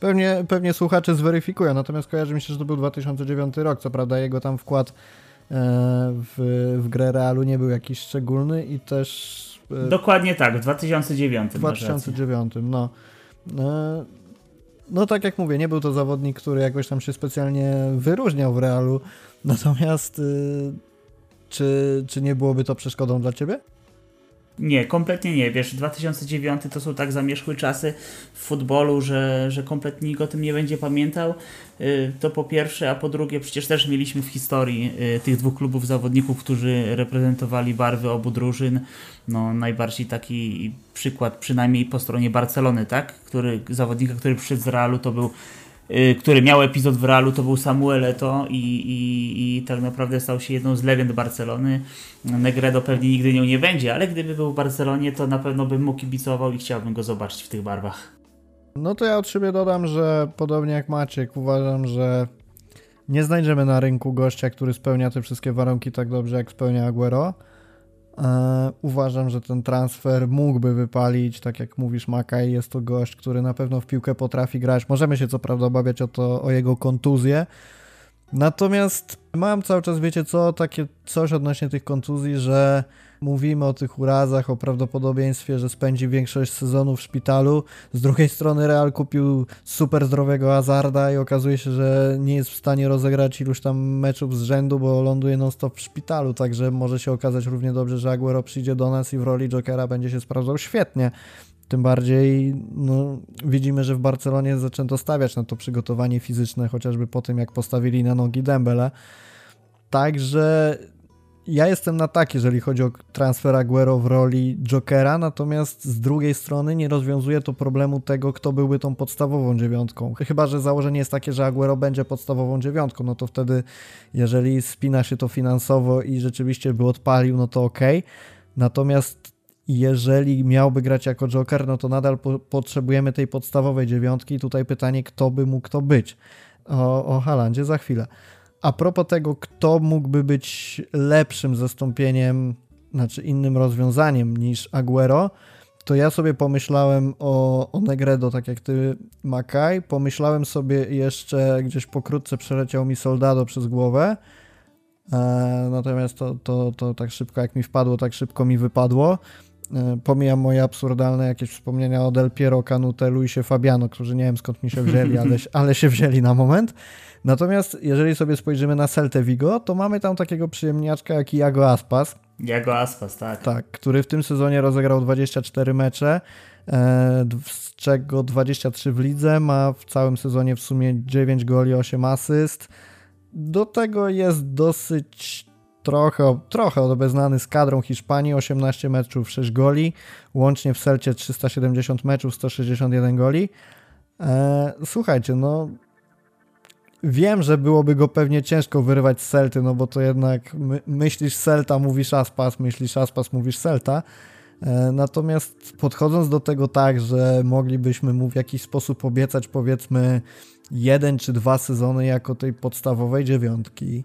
Pewnie, pewnie słuchacze zweryfikują, natomiast kojarzy mi się, że to był 2009 rok. Co prawda jego tam wkład w, w grę Realu nie był jakiś szczególny i też... E, Dokładnie tak, w 2009. W 2009, no. E, no tak jak mówię, nie był to zawodnik, który jakoś tam się specjalnie wyróżniał w Realu, natomiast y, czy, czy nie byłoby to przeszkodą dla ciebie? Nie, kompletnie nie. Wiesz, 2009 to są tak zamierzchłe czasy w futbolu, że, że kompletnie nikt o tym nie będzie pamiętał. Y, to po pierwsze, a po drugie, przecież też mieliśmy w historii y, tych dwóch klubów zawodników, którzy reprezentowali barwy obu drużyn. No, najbardziej taki przykład, przynajmniej po stronie Barcelony, tak? Który, zawodnika, który przyszedł z Realu, to był który miał epizod w Realu, to był Samuel Eto i, i, i tak naprawdę stał się jedną z legend Barcelony. Negredo pewnie nigdy nią nie będzie, ale gdyby był w Barcelonie, to na pewno bym mu kibicował i chciałbym go zobaczyć w tych barwach. No to ja od siebie dodam, że podobnie jak Maciek, uważam, że nie znajdziemy na rynku gościa, który spełnia te wszystkie warunki tak dobrze, jak spełnia Aguero. E, uważam, że ten transfer mógłby wypalić, tak jak mówisz, Makaj jest to gość, który na pewno w piłkę potrafi grać. Możemy się co prawda obawiać o to, o jego kontuzję. Natomiast mam cały czas, wiecie co, takie coś odnośnie tych kontuzji, że Mówimy o tych urazach, o prawdopodobieństwie, że spędzi większość sezonu w szpitalu. Z drugiej strony Real kupił super zdrowego Hazarda i okazuje się, że nie jest w stanie rozegrać iluś tam meczów z rzędu, bo ląduje non-stop w szpitalu, także może się okazać równie dobrze, że Aguero przyjdzie do nas i w roli Jokera będzie się sprawdzał świetnie. Tym bardziej no, widzimy, że w Barcelonie zaczęto stawiać na to przygotowanie fizyczne, chociażby po tym, jak postawili na nogi Dembele. Także ja jestem na tak, jeżeli chodzi o transfer Aguero w roli Jokera, natomiast z drugiej strony nie rozwiązuje to problemu tego, kto byłby tą podstawową dziewiątką. Chyba, że założenie jest takie, że Aguero będzie podstawową dziewiątką, no to wtedy, jeżeli spina się to finansowo i rzeczywiście by odpalił, no to ok. Natomiast jeżeli miałby grać jako Joker, no to nadal po potrzebujemy tej podstawowej dziewiątki. Tutaj pytanie, kto by mógł to być. O, o Halandzie za chwilę. A propos tego, kto mógłby być lepszym zastąpieniem, znaczy innym rozwiązaniem niż Aguero, to ja sobie pomyślałem o, o Negredo, tak jak ty, Makaj. Pomyślałem sobie jeszcze, gdzieś pokrótce przeleciał mi Soldado przez głowę. E, natomiast to, to, to tak szybko jak mi wpadło, tak szybko mi wypadło. E, pomijam moje absurdalne jakieś wspomnienia o Del Piero, Canute, Luisie Fabiano, którzy nie wiem skąd mi się wzięli, ale, ale się wzięli na moment. Natomiast jeżeli sobie spojrzymy na Celtę Vigo, to mamy tam takiego przyjemniaczka jak Jago Aspas. Jago Aspas, tak. Tak, który w tym sezonie rozegrał 24 mecze, e, z czego 23 w lidze, ma w całym sezonie w sumie 9 goli, 8 asyst. Do tego jest dosyć trochę, trochę obeznany z kadrą Hiszpanii, 18 meczów, 6 goli, łącznie w Celcie 370 meczów, 161 goli. E, słuchajcie, no Wiem, że byłoby go pewnie ciężko wyrywać z Celty, no bo to jednak my, myślisz Celta, mówisz Aspas, myślisz Aspas, mówisz Celta. E, natomiast podchodząc do tego tak, że moglibyśmy mu w jakiś sposób obiecać powiedzmy jeden czy dwa sezony jako tej podstawowej dziewiątki,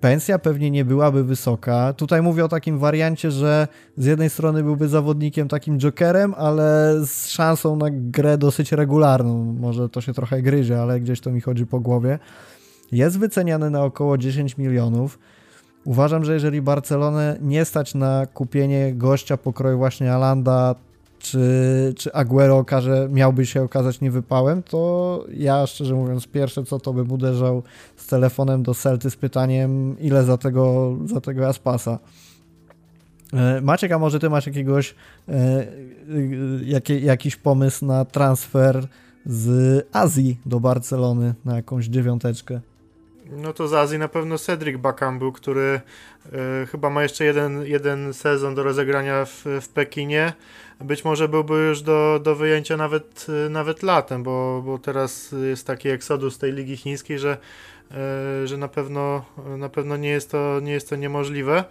pensja pewnie nie byłaby wysoka. Tutaj mówię o takim wariancie, że z jednej strony byłby zawodnikiem takim jokerem, ale z szansą na grę dosyć regularną. Może to się trochę gryzie, ale gdzieś to mi chodzi po głowie. Jest wyceniany na około 10 milionów. Uważam, że jeżeli Barcelonę nie stać na kupienie gościa pokroju właśnie Alanda, czy, czy Aguero okaże, miałby się okazać niewypałem, to ja szczerze mówiąc pierwsze co to bym uderzał z telefonem do Celty z pytaniem ile za tego, za tego Aspasa. E, Maciek, a może ty masz jakiegoś e, e, jaki, jakiś pomysł na transfer z Azji do Barcelony na jakąś dziewiąteczkę? No to z Azji na pewno Cedric Bakambu, który y, chyba ma jeszcze jeden, jeden sezon do rozegrania w, w Pekinie. Być może byłby już do, do wyjęcia nawet, y, nawet latem, bo, bo teraz jest taki eksodus tej ligi chińskiej, że, y, że na pewno, na pewno nie, jest to, nie jest to niemożliwe.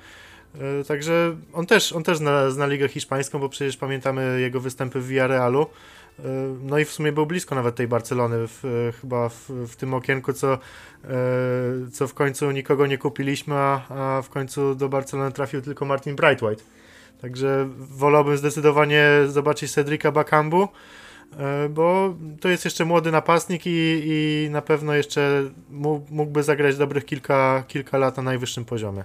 E, także on też, on też zna, zna ligę hiszpańską, bo przecież pamiętamy jego występy w Villarrealu. E, no i w sumie był blisko nawet tej Barcelony, w, chyba w, w, tym okienku, co, co w końcu nikogo nie kupiliśmy, a, a w końcu do Barcelony trafił tylko Martin Brightwhite. Także wolałbym zdecydowanie zobaczyć Cedrica Bakambu, bo to jest jeszcze młody napastnik i, i na pewno jeszcze mógłby zagrać dobrych kilka, kilka lat na najwyższym poziomie.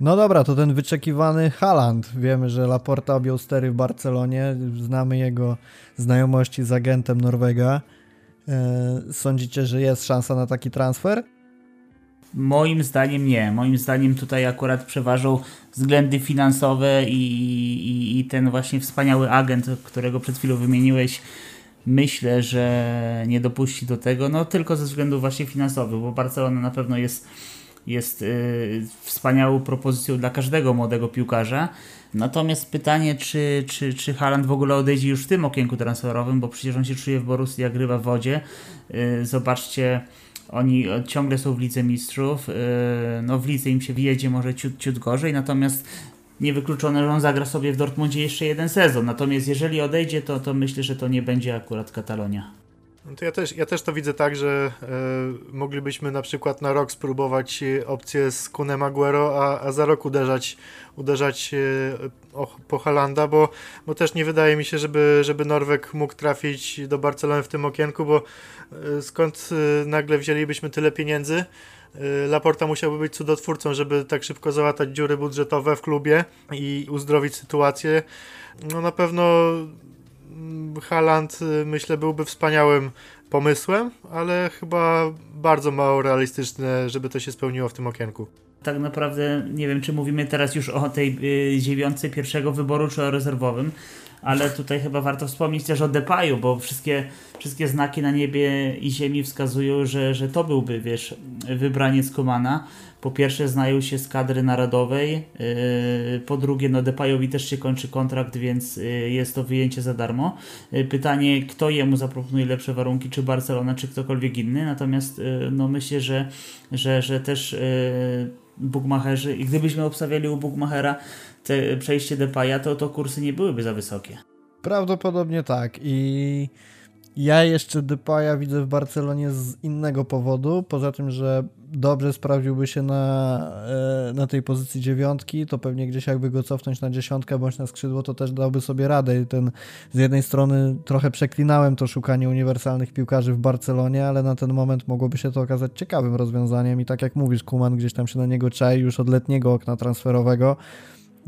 No dobra, to ten wyczekiwany Haland. Wiemy, że Laporta objął stery w Barcelonie. Znamy jego znajomości z agentem Norwega. E, sądzicie, że jest szansa na taki transfer? Moim zdaniem nie. Moim zdaniem tutaj akurat przeważą względy finansowe i, i, i ten właśnie wspaniały agent, którego przed chwilą wymieniłeś. Myślę, że nie dopuści do tego, no tylko ze względów właśnie finansowych, bo Barcelona na pewno jest jest y, wspaniałą propozycją dla każdego młodego piłkarza. Natomiast pytanie, czy, czy, czy Haaland w ogóle odejdzie już w tym okienku transferowym, bo przecież on się czuje w Borussii, jak grywa w wodzie. Y, zobaczcie, oni ciągle są w Lidze Mistrzów. Y, no w Lidze im się wjedzie może ciut, ciut gorzej, natomiast niewykluczone, że on zagra sobie w Dortmundzie jeszcze jeden sezon. Natomiast jeżeli odejdzie, to, to myślę, że to nie będzie akurat Katalonia. No to ja też, ja też to widzę tak, że e, moglibyśmy na przykład na rok spróbować opcję z Kunem Aguero, a, a za rok uderzać, uderzać e, o, po Halanda, bo, bo też nie wydaje mi się, żeby, żeby Norweg mógł trafić do Barcelony w tym okienku, bo e, skąd e, nagle wzięlibyśmy tyle pieniędzy? E, Laporta musiałby być cudotwórcą, żeby tak szybko załatać dziury budżetowe w klubie i uzdrowić sytuację. No na pewno Haland y, myślę byłby wspaniałym pomysłem, ale chyba bardzo mało realistyczne, żeby to się spełniło w tym okienku. Tak naprawdę nie wiem, czy mówimy teraz już o tej y, dziewiątce pierwszego wyboru, czy o rezerwowym, ale tutaj chyba warto wspomnieć też o Depayu, bo wszystkie, wszystkie znaki na niebie i ziemi wskazują, że, że to byłby, wiesz, wybraniec Komana po pierwsze znają się z kadry narodowej, yy, po drugie no Depayowi też się kończy kontrakt, więc yy, jest to wyjęcie za darmo. Yy, pytanie, kto jemu zaproponuje lepsze warunki, czy Barcelona, czy ktokolwiek inny, natomiast no myślę, że, że, że też Bugmacherzy i gdybyśmy obstawiali u Bugmachera te przejście Depaya, to, to kursy nie byłyby za wysokie. Prawdopodobnie tak i ja jeszcze Depaya widzę w Barcelonie z innego powodu, poza tym, że dobrze sprawdziłby się na, e, na tej pozycji dziewiątki, to pewnie gdzieś jakby go cofnąć na dziesiątkę bądź na skrzydło, to też dałby sobie radę. I ten z jednej strony trochę przeklinałem to szukanie uniwersalnych piłkarzy w Barcelonie, ale na ten moment mogłoby się to okazać ciekawym rozwiązaniem i tak jak mówisz, Kuman gdzieś tam się na niego czai już od letniego okna transferowego.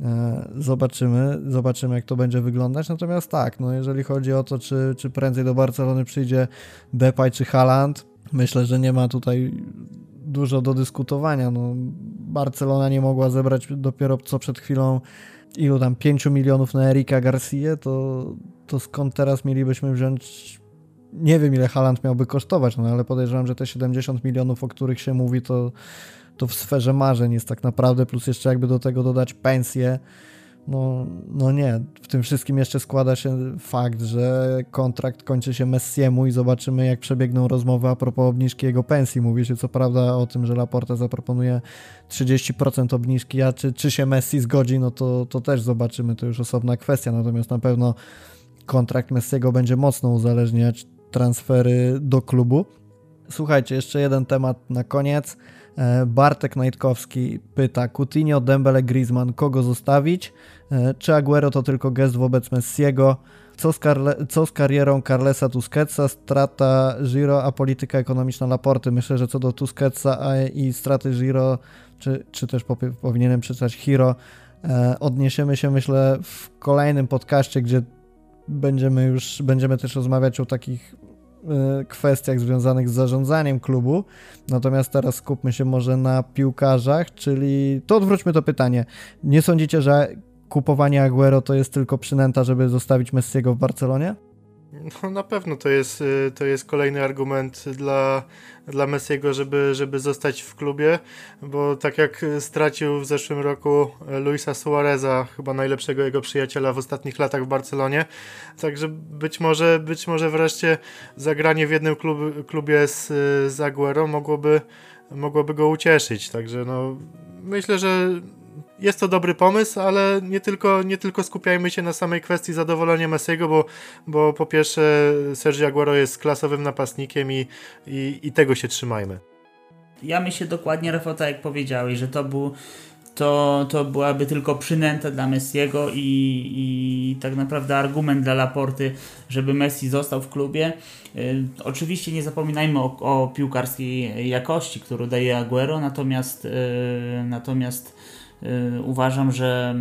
E, zobaczymy, zobaczymy jak to będzie wyglądać. Natomiast tak, no jeżeli chodzi o to, czy, czy prędzej do Barcelony przyjdzie Depay czy Haaland, myślę, że nie ma tutaj dużo do dyskutowania. No, Barcelona nie mogła zebrać dopiero co przed chwilą ilu tam 5 milionów na Erika Garcia, to, to skąd teraz mielibyśmy wziąć nie wiem ile Haaland miałby kosztować, no ale podejrzewam, że te 70 milionów, o których się mówi, to, to w sferze marzeń jest tak naprawdę, plus jeszcze jakby do tego dodać pensję, no, no nie, w tym wszystkim jeszcze składa się fakt, że kontrakt kończy się Messiemu i zobaczymy jak przebiegną rozmowy a propos obniżki jego pensji. Mówi się co prawda o tym, że Laporta zaproponuje 30% obniżki, a czy, czy się Messi zgodzi, no to, to też zobaczymy, to już osobna kwestia, natomiast na pewno kontrakt Messiego będzie mocno uzależniać transfery do klubu. Słuchajcie, jeszcze jeden temat na koniec. E, Bartek Najtkowski pyta, Coutinho, Dembele, Griezmann, kogo zostawić? E, czy Aguero to tylko gest wobec Messiego? Co z, co z karierą Carlesa Tusquetsa, strata Giro, a polityka ekonomiczna Laporty? Myślę, że co do Tusquetsa i straty Giro, czy, czy też po powinienem przeczytać Hiro, e, odniesiemy się myślę w kolejnym podcaście, gdzie będziemy już, będziemy też rozmawiać o takich kwestiach związanych z zarządzaniem klubu. Natomiast teraz skupmy się może na piłkarzach, czyli to odwróćmy to pytanie. Nie sądzicie, że kupowanie Aguero to jest tylko przynęta, żeby zostawić Messiego w Barcelonie? No na pewno to jest, y, to jest kolejny argument dla, dla Messiego, żeby, żeby zostać w klubie, bo tak jak stracił w zeszłym roku Luisa Suareza, chyba najlepszego jego przyjaciela w ostatnich latach w Barcelonie, także być może, być może wreszcie zagranie w jednym klub, klubie z, z Aguero mogłoby mogłoby go ucieszyć. Także no, myślę, że jest to dobry pomysł, ale nie tylko, nie tylko skupiajmy się na samej kwestii zadowolenia Messiego, bo, bo po pierwsze Sergio Aguero jest klasowym napastnikiem i, i, i tego się trzymajmy. Ja myślę dokładnie, Rafał, tak jak powiedziałeś, że to był to, to byłaby tylko przynęta dla Messiego i, i tak naprawdę argument dla Laporty, żeby Messi został w klubie. Y, oczywiście nie zapominajmy o, o piłkarskiej jakości, którą daje Aguero, natomiast, y, natomiast uważam, że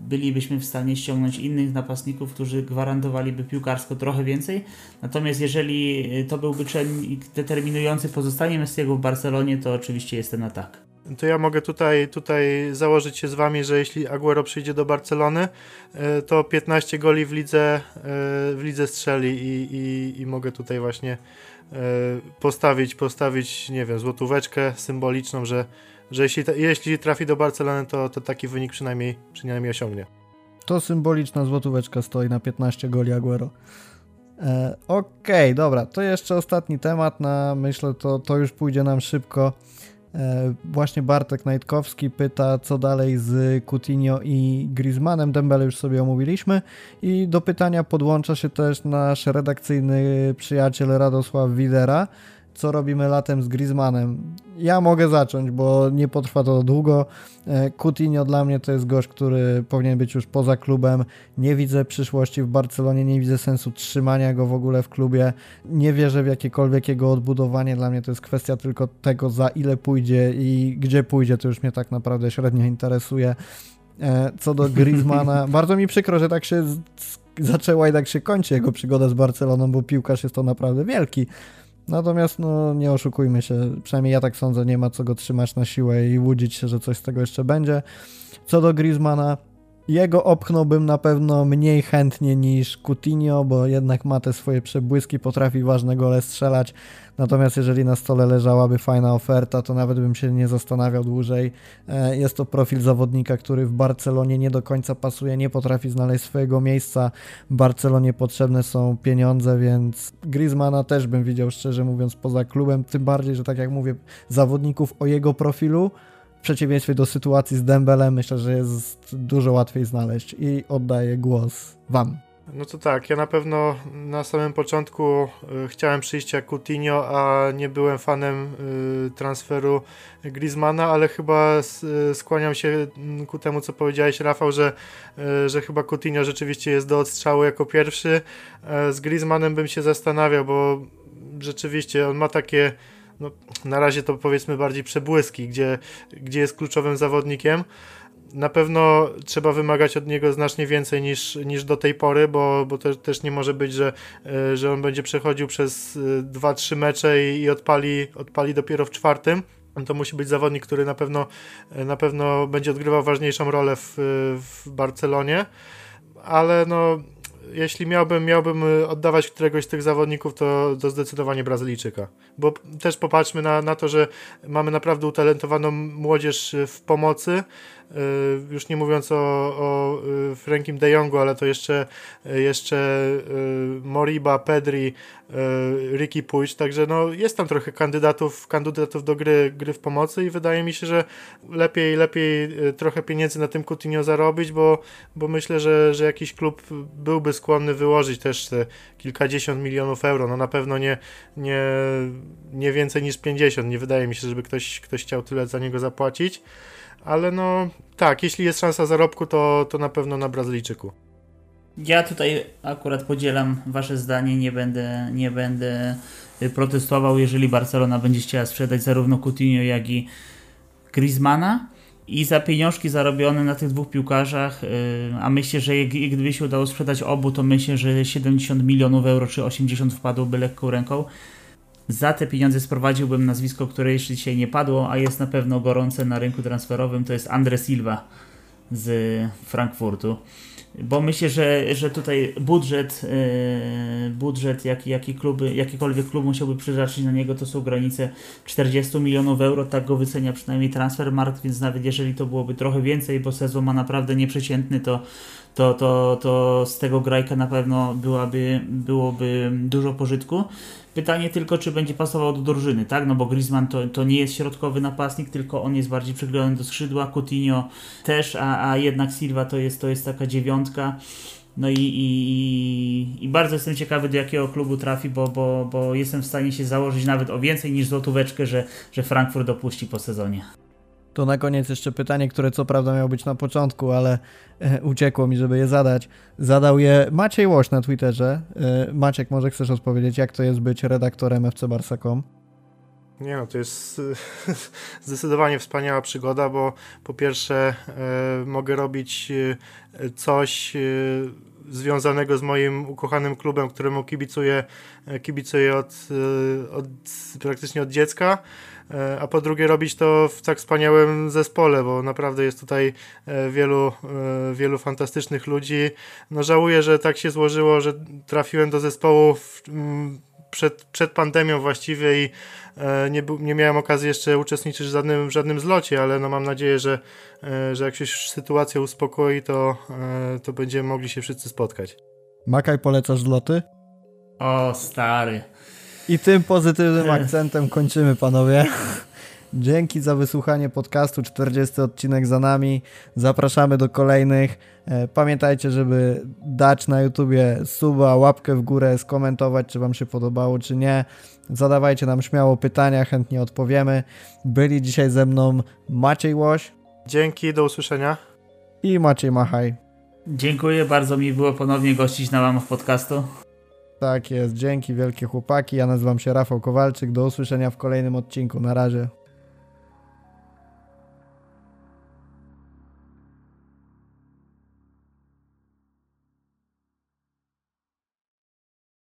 bylibyśmy w stanie ściągnąć innych napastników, którzy gwarantowaliby piłkarsko trochę więcej. Natomiast jeżeli to byłby czynnik determinujący pozostanie Messiego w Barcelonie, to oczywiście jestem na tak to ja mogę tutaj, tutaj założyć się z wami, że jeśli Aguero przyjdzie do Barcelony, e, to 15 goli w lidze, w lidze strzeli i, i, i mogę tutaj właśnie postawić, postawić, nie wiem, złotóweczkę symboliczną, że, że jeśli, jeśli trafi do Barcelony, to, to taki wynik przynajmniej, przynajmniej osiągnie. To symboliczna złotóweczka stoi na 15 goli Aguero. E, Okej, okay, dobra, to jeszcze ostatni temat, na myślę, to, to już pójdzie nam szybko. E, właśnie Bartek Najtkowski pyta, co dalej z Coutinho i Griezmannem. Dembele już sobie omówiliśmy. I do pytania podłącza się też nasz redakcyjny przyjaciel Radosław Widera co robimy latem z Griezmannem. Ja mogę zacząć, bo nie potrwa to długo. E, Coutinho dla mnie to jest gość, który powinien być już poza klubem. Nie widzę przyszłości w Barcelonie, nie widzę sensu trzymania go w ogóle w klubie. Nie wierzę w jakiekolwiek jego odbudowanie. Dla mnie to jest kwestia tylko tego, za ile pójdzie i gdzie pójdzie. To już mnie tak naprawdę średnio interesuje. E, co do Griezmana, bardzo mi przykro, że tak się zaczęła i tak się kończy jego przygoda z Barceloną, bo piłkarz jest to naprawdę wielki. Natomiast no, nie oszukujmy się, przynajmniej ja tak sądzę, nie ma co go trzymać na siłę i łudzić się, że coś z tego jeszcze będzie. Co do Griezmana, jego opchnąłbym na pewno mniej chętnie niż Coutinho, bo jednak ma te swoje przebłyski, potrafi ważne gole strzelać. Natomiast jeżeli na stole leżałaby fajna oferta, to nawet bym się nie zastanawiał dłużej. E, jest to profil zawodnika, który w Barcelonie nie do końca pasuje, nie potrafi znaleźć swojego miejsca. W Barcelonie potrzebne są pieniądze, więc Griezmana też bym widział szczerze mówiąc poza klubem, tym bardziej, że tak jak mówię, zawodników o jego profilu przeciwieństwie do sytuacji z Dembelem myślę, że jest dużo łatwiej znaleźć i oddaję głos Wam. No to tak, ja na pewno na samym początku y, chciałem przyjścia Coutinho, a nie byłem fanem y, transferu Griezmana, ale chyba y, skłaniam się mm, ku temu, co powiedziałeś Rafał, że, że chyba Coutinho rzeczywiście jest do odstrzału jako pierwszy. Z Griezmanem bym się zastanawiał, bo rzeczywiście on ma takie no, na razie to powiedzmy bardziej przebłyski, gdzie, gdzie jest kluczowym zawodnikiem. Na pewno trzeba wymagać od niego znacznie więcej niż, niż do tej pory, bo, bo też, też nie może być, że, e, że on będzie przechodził przez 2-3 e, mecze i, i odpali, odpali dopiero w czwartym. To musi być zawodnik, który na pewno, e, na pewno będzie odgrywał ważniejszą rolę w, w Barcelonie, ale no jeśli miałbym, miałbym y, oddawać któregoś z tych zawodników, to, to zdecydowanie Brazylijczyka. Bo też popatrzmy na, na to, że mamy naprawdę utalentowaną młodzież w pomocy, Y, już nie mówiąc o, o y, Frankim de Jongu, ale to jeszcze, jeszcze y, Moriba, Pedri, Ricky Puig, także no jest tam trochę kandydatów, kandydatów do gry, gry w pomocy i wydaje mi się, że lepiej, lepiej trochę pieniędzy na tym Coutinho zarobić, bo, bo myślę, że, że jakiś klub byłby skłonny wyłożyć też te kilkadziesiąt milionów euro, no na pewno nie, nie, nie więcej niż 50, nie wydaje mi się, żeby ktoś, ktoś chciał tyle za niego zapłacić ale no tak, jeśli jest szansa zarobku, to, to na pewno na Brazylijczyku. Ja tutaj akurat podzielam wasze zdanie, nie będę, nie będę protestował, jeżeli Barcelona będzie chciała sprzedać zarówno Coutinho, jak i Griezmana i za pieniążki zarobione na tych dwóch piłkarzach, y, a myślę, że gdyby się udało sprzedać obu, to myślę, że 70 milionów euro czy 80 wpadłoby lekką ręką. Za te pieniądze sprowadziłbym nazwisko, które jeszcze dzisiaj nie padło, a jest na pewno gorące na rynku transferowym, to jest Andre Silva z Frankfurtu. Bo myślę, że, że tutaj budżet, yy, budżet jaki, jaki kluby, jakikolwiek klub musiałby przeznaczyć na niego, to są granice 40 milionów euro, tak go wycenia przynajmniej Transfermarkt, więc nawet jeżeli to byłoby trochę więcej, bo sezon ma naprawdę nieprzeciętny, to, to, to, to z tego grajka na pewno byłaby, byłoby dużo pożytku. Pytanie tylko, czy będzie pasował do drużyny, tak? No bo Griezmann to, to nie jest środkowy napastnik, tylko on jest bardziej przyklejony do skrzydła, Coutinho też, a, a jednak Silva to jest, to jest taka dziewiątka. No i, i, i bardzo jestem ciekawy, do jakiego klubu trafi, bo, bo, bo jestem w stanie się założyć nawet o więcej niż złotóweczkę, że, że Frankfurt dopuści po sezonie. To na koniec jeszcze pytanie, które co prawda miało być na początku, ale e, uciekło mi, żeby je zadać. Zadał je Maciej Łoś na Twitterze. E, Maciek, może chcesz odpowiedzieć, jak to jest być redaktorem FC Barsa.com? Nie no, to jest zdecydowanie wspaniała przygoda, bo po pierwsze e, mogę robić e, coś e, związanego z moim ukochanym klubem, któremu kibicuję, kibicuję od, od, praktycznie od dziecka, a po drugie robić to w tak wspaniałym zespole, bo naprawdę jest tutaj e, wielu, e, wielu fantastycznych ludzi. No żałuję, że tak się złożyło, że trafiłem do zespołu w, m, przed, przed pandemią właściwie i e, nie, nie miałem okazji jeszcze uczestniczyć w żadnym, w żadnym zlocie, ale no mam nadzieję, że, e, że jak się już sytuacja uspokoi, to, e, to będziemy mogli się wszyscy spotkać. Makaj, polecasz zloty? O, stary. I tym pozytywnym akcentem kończymy, panowie. Dzięki za wysłuchanie podcastu. 40 odcinek za nami. Zapraszamy do kolejnych. E, Pamiętajcie, żeby dać na YouTubie suba, łapkę w górę, skomentować, czy Wam się podobało, czy nie. Zadawajcie nam śmiało pytania, chętnie odpowiemy. Byli dzisiaj ze mną Maciej Łoś Dzięki, do usłyszenia. i Maciej Machaj. Dziękuję, bardzo mi było ponownie gościć na łamach podcastu. Tak jest, dzięki wielkie chłopaki. Ja nazywam się Rafał Kowalczyk. Do usłyszenia w kolejnym odcinku. Na razie.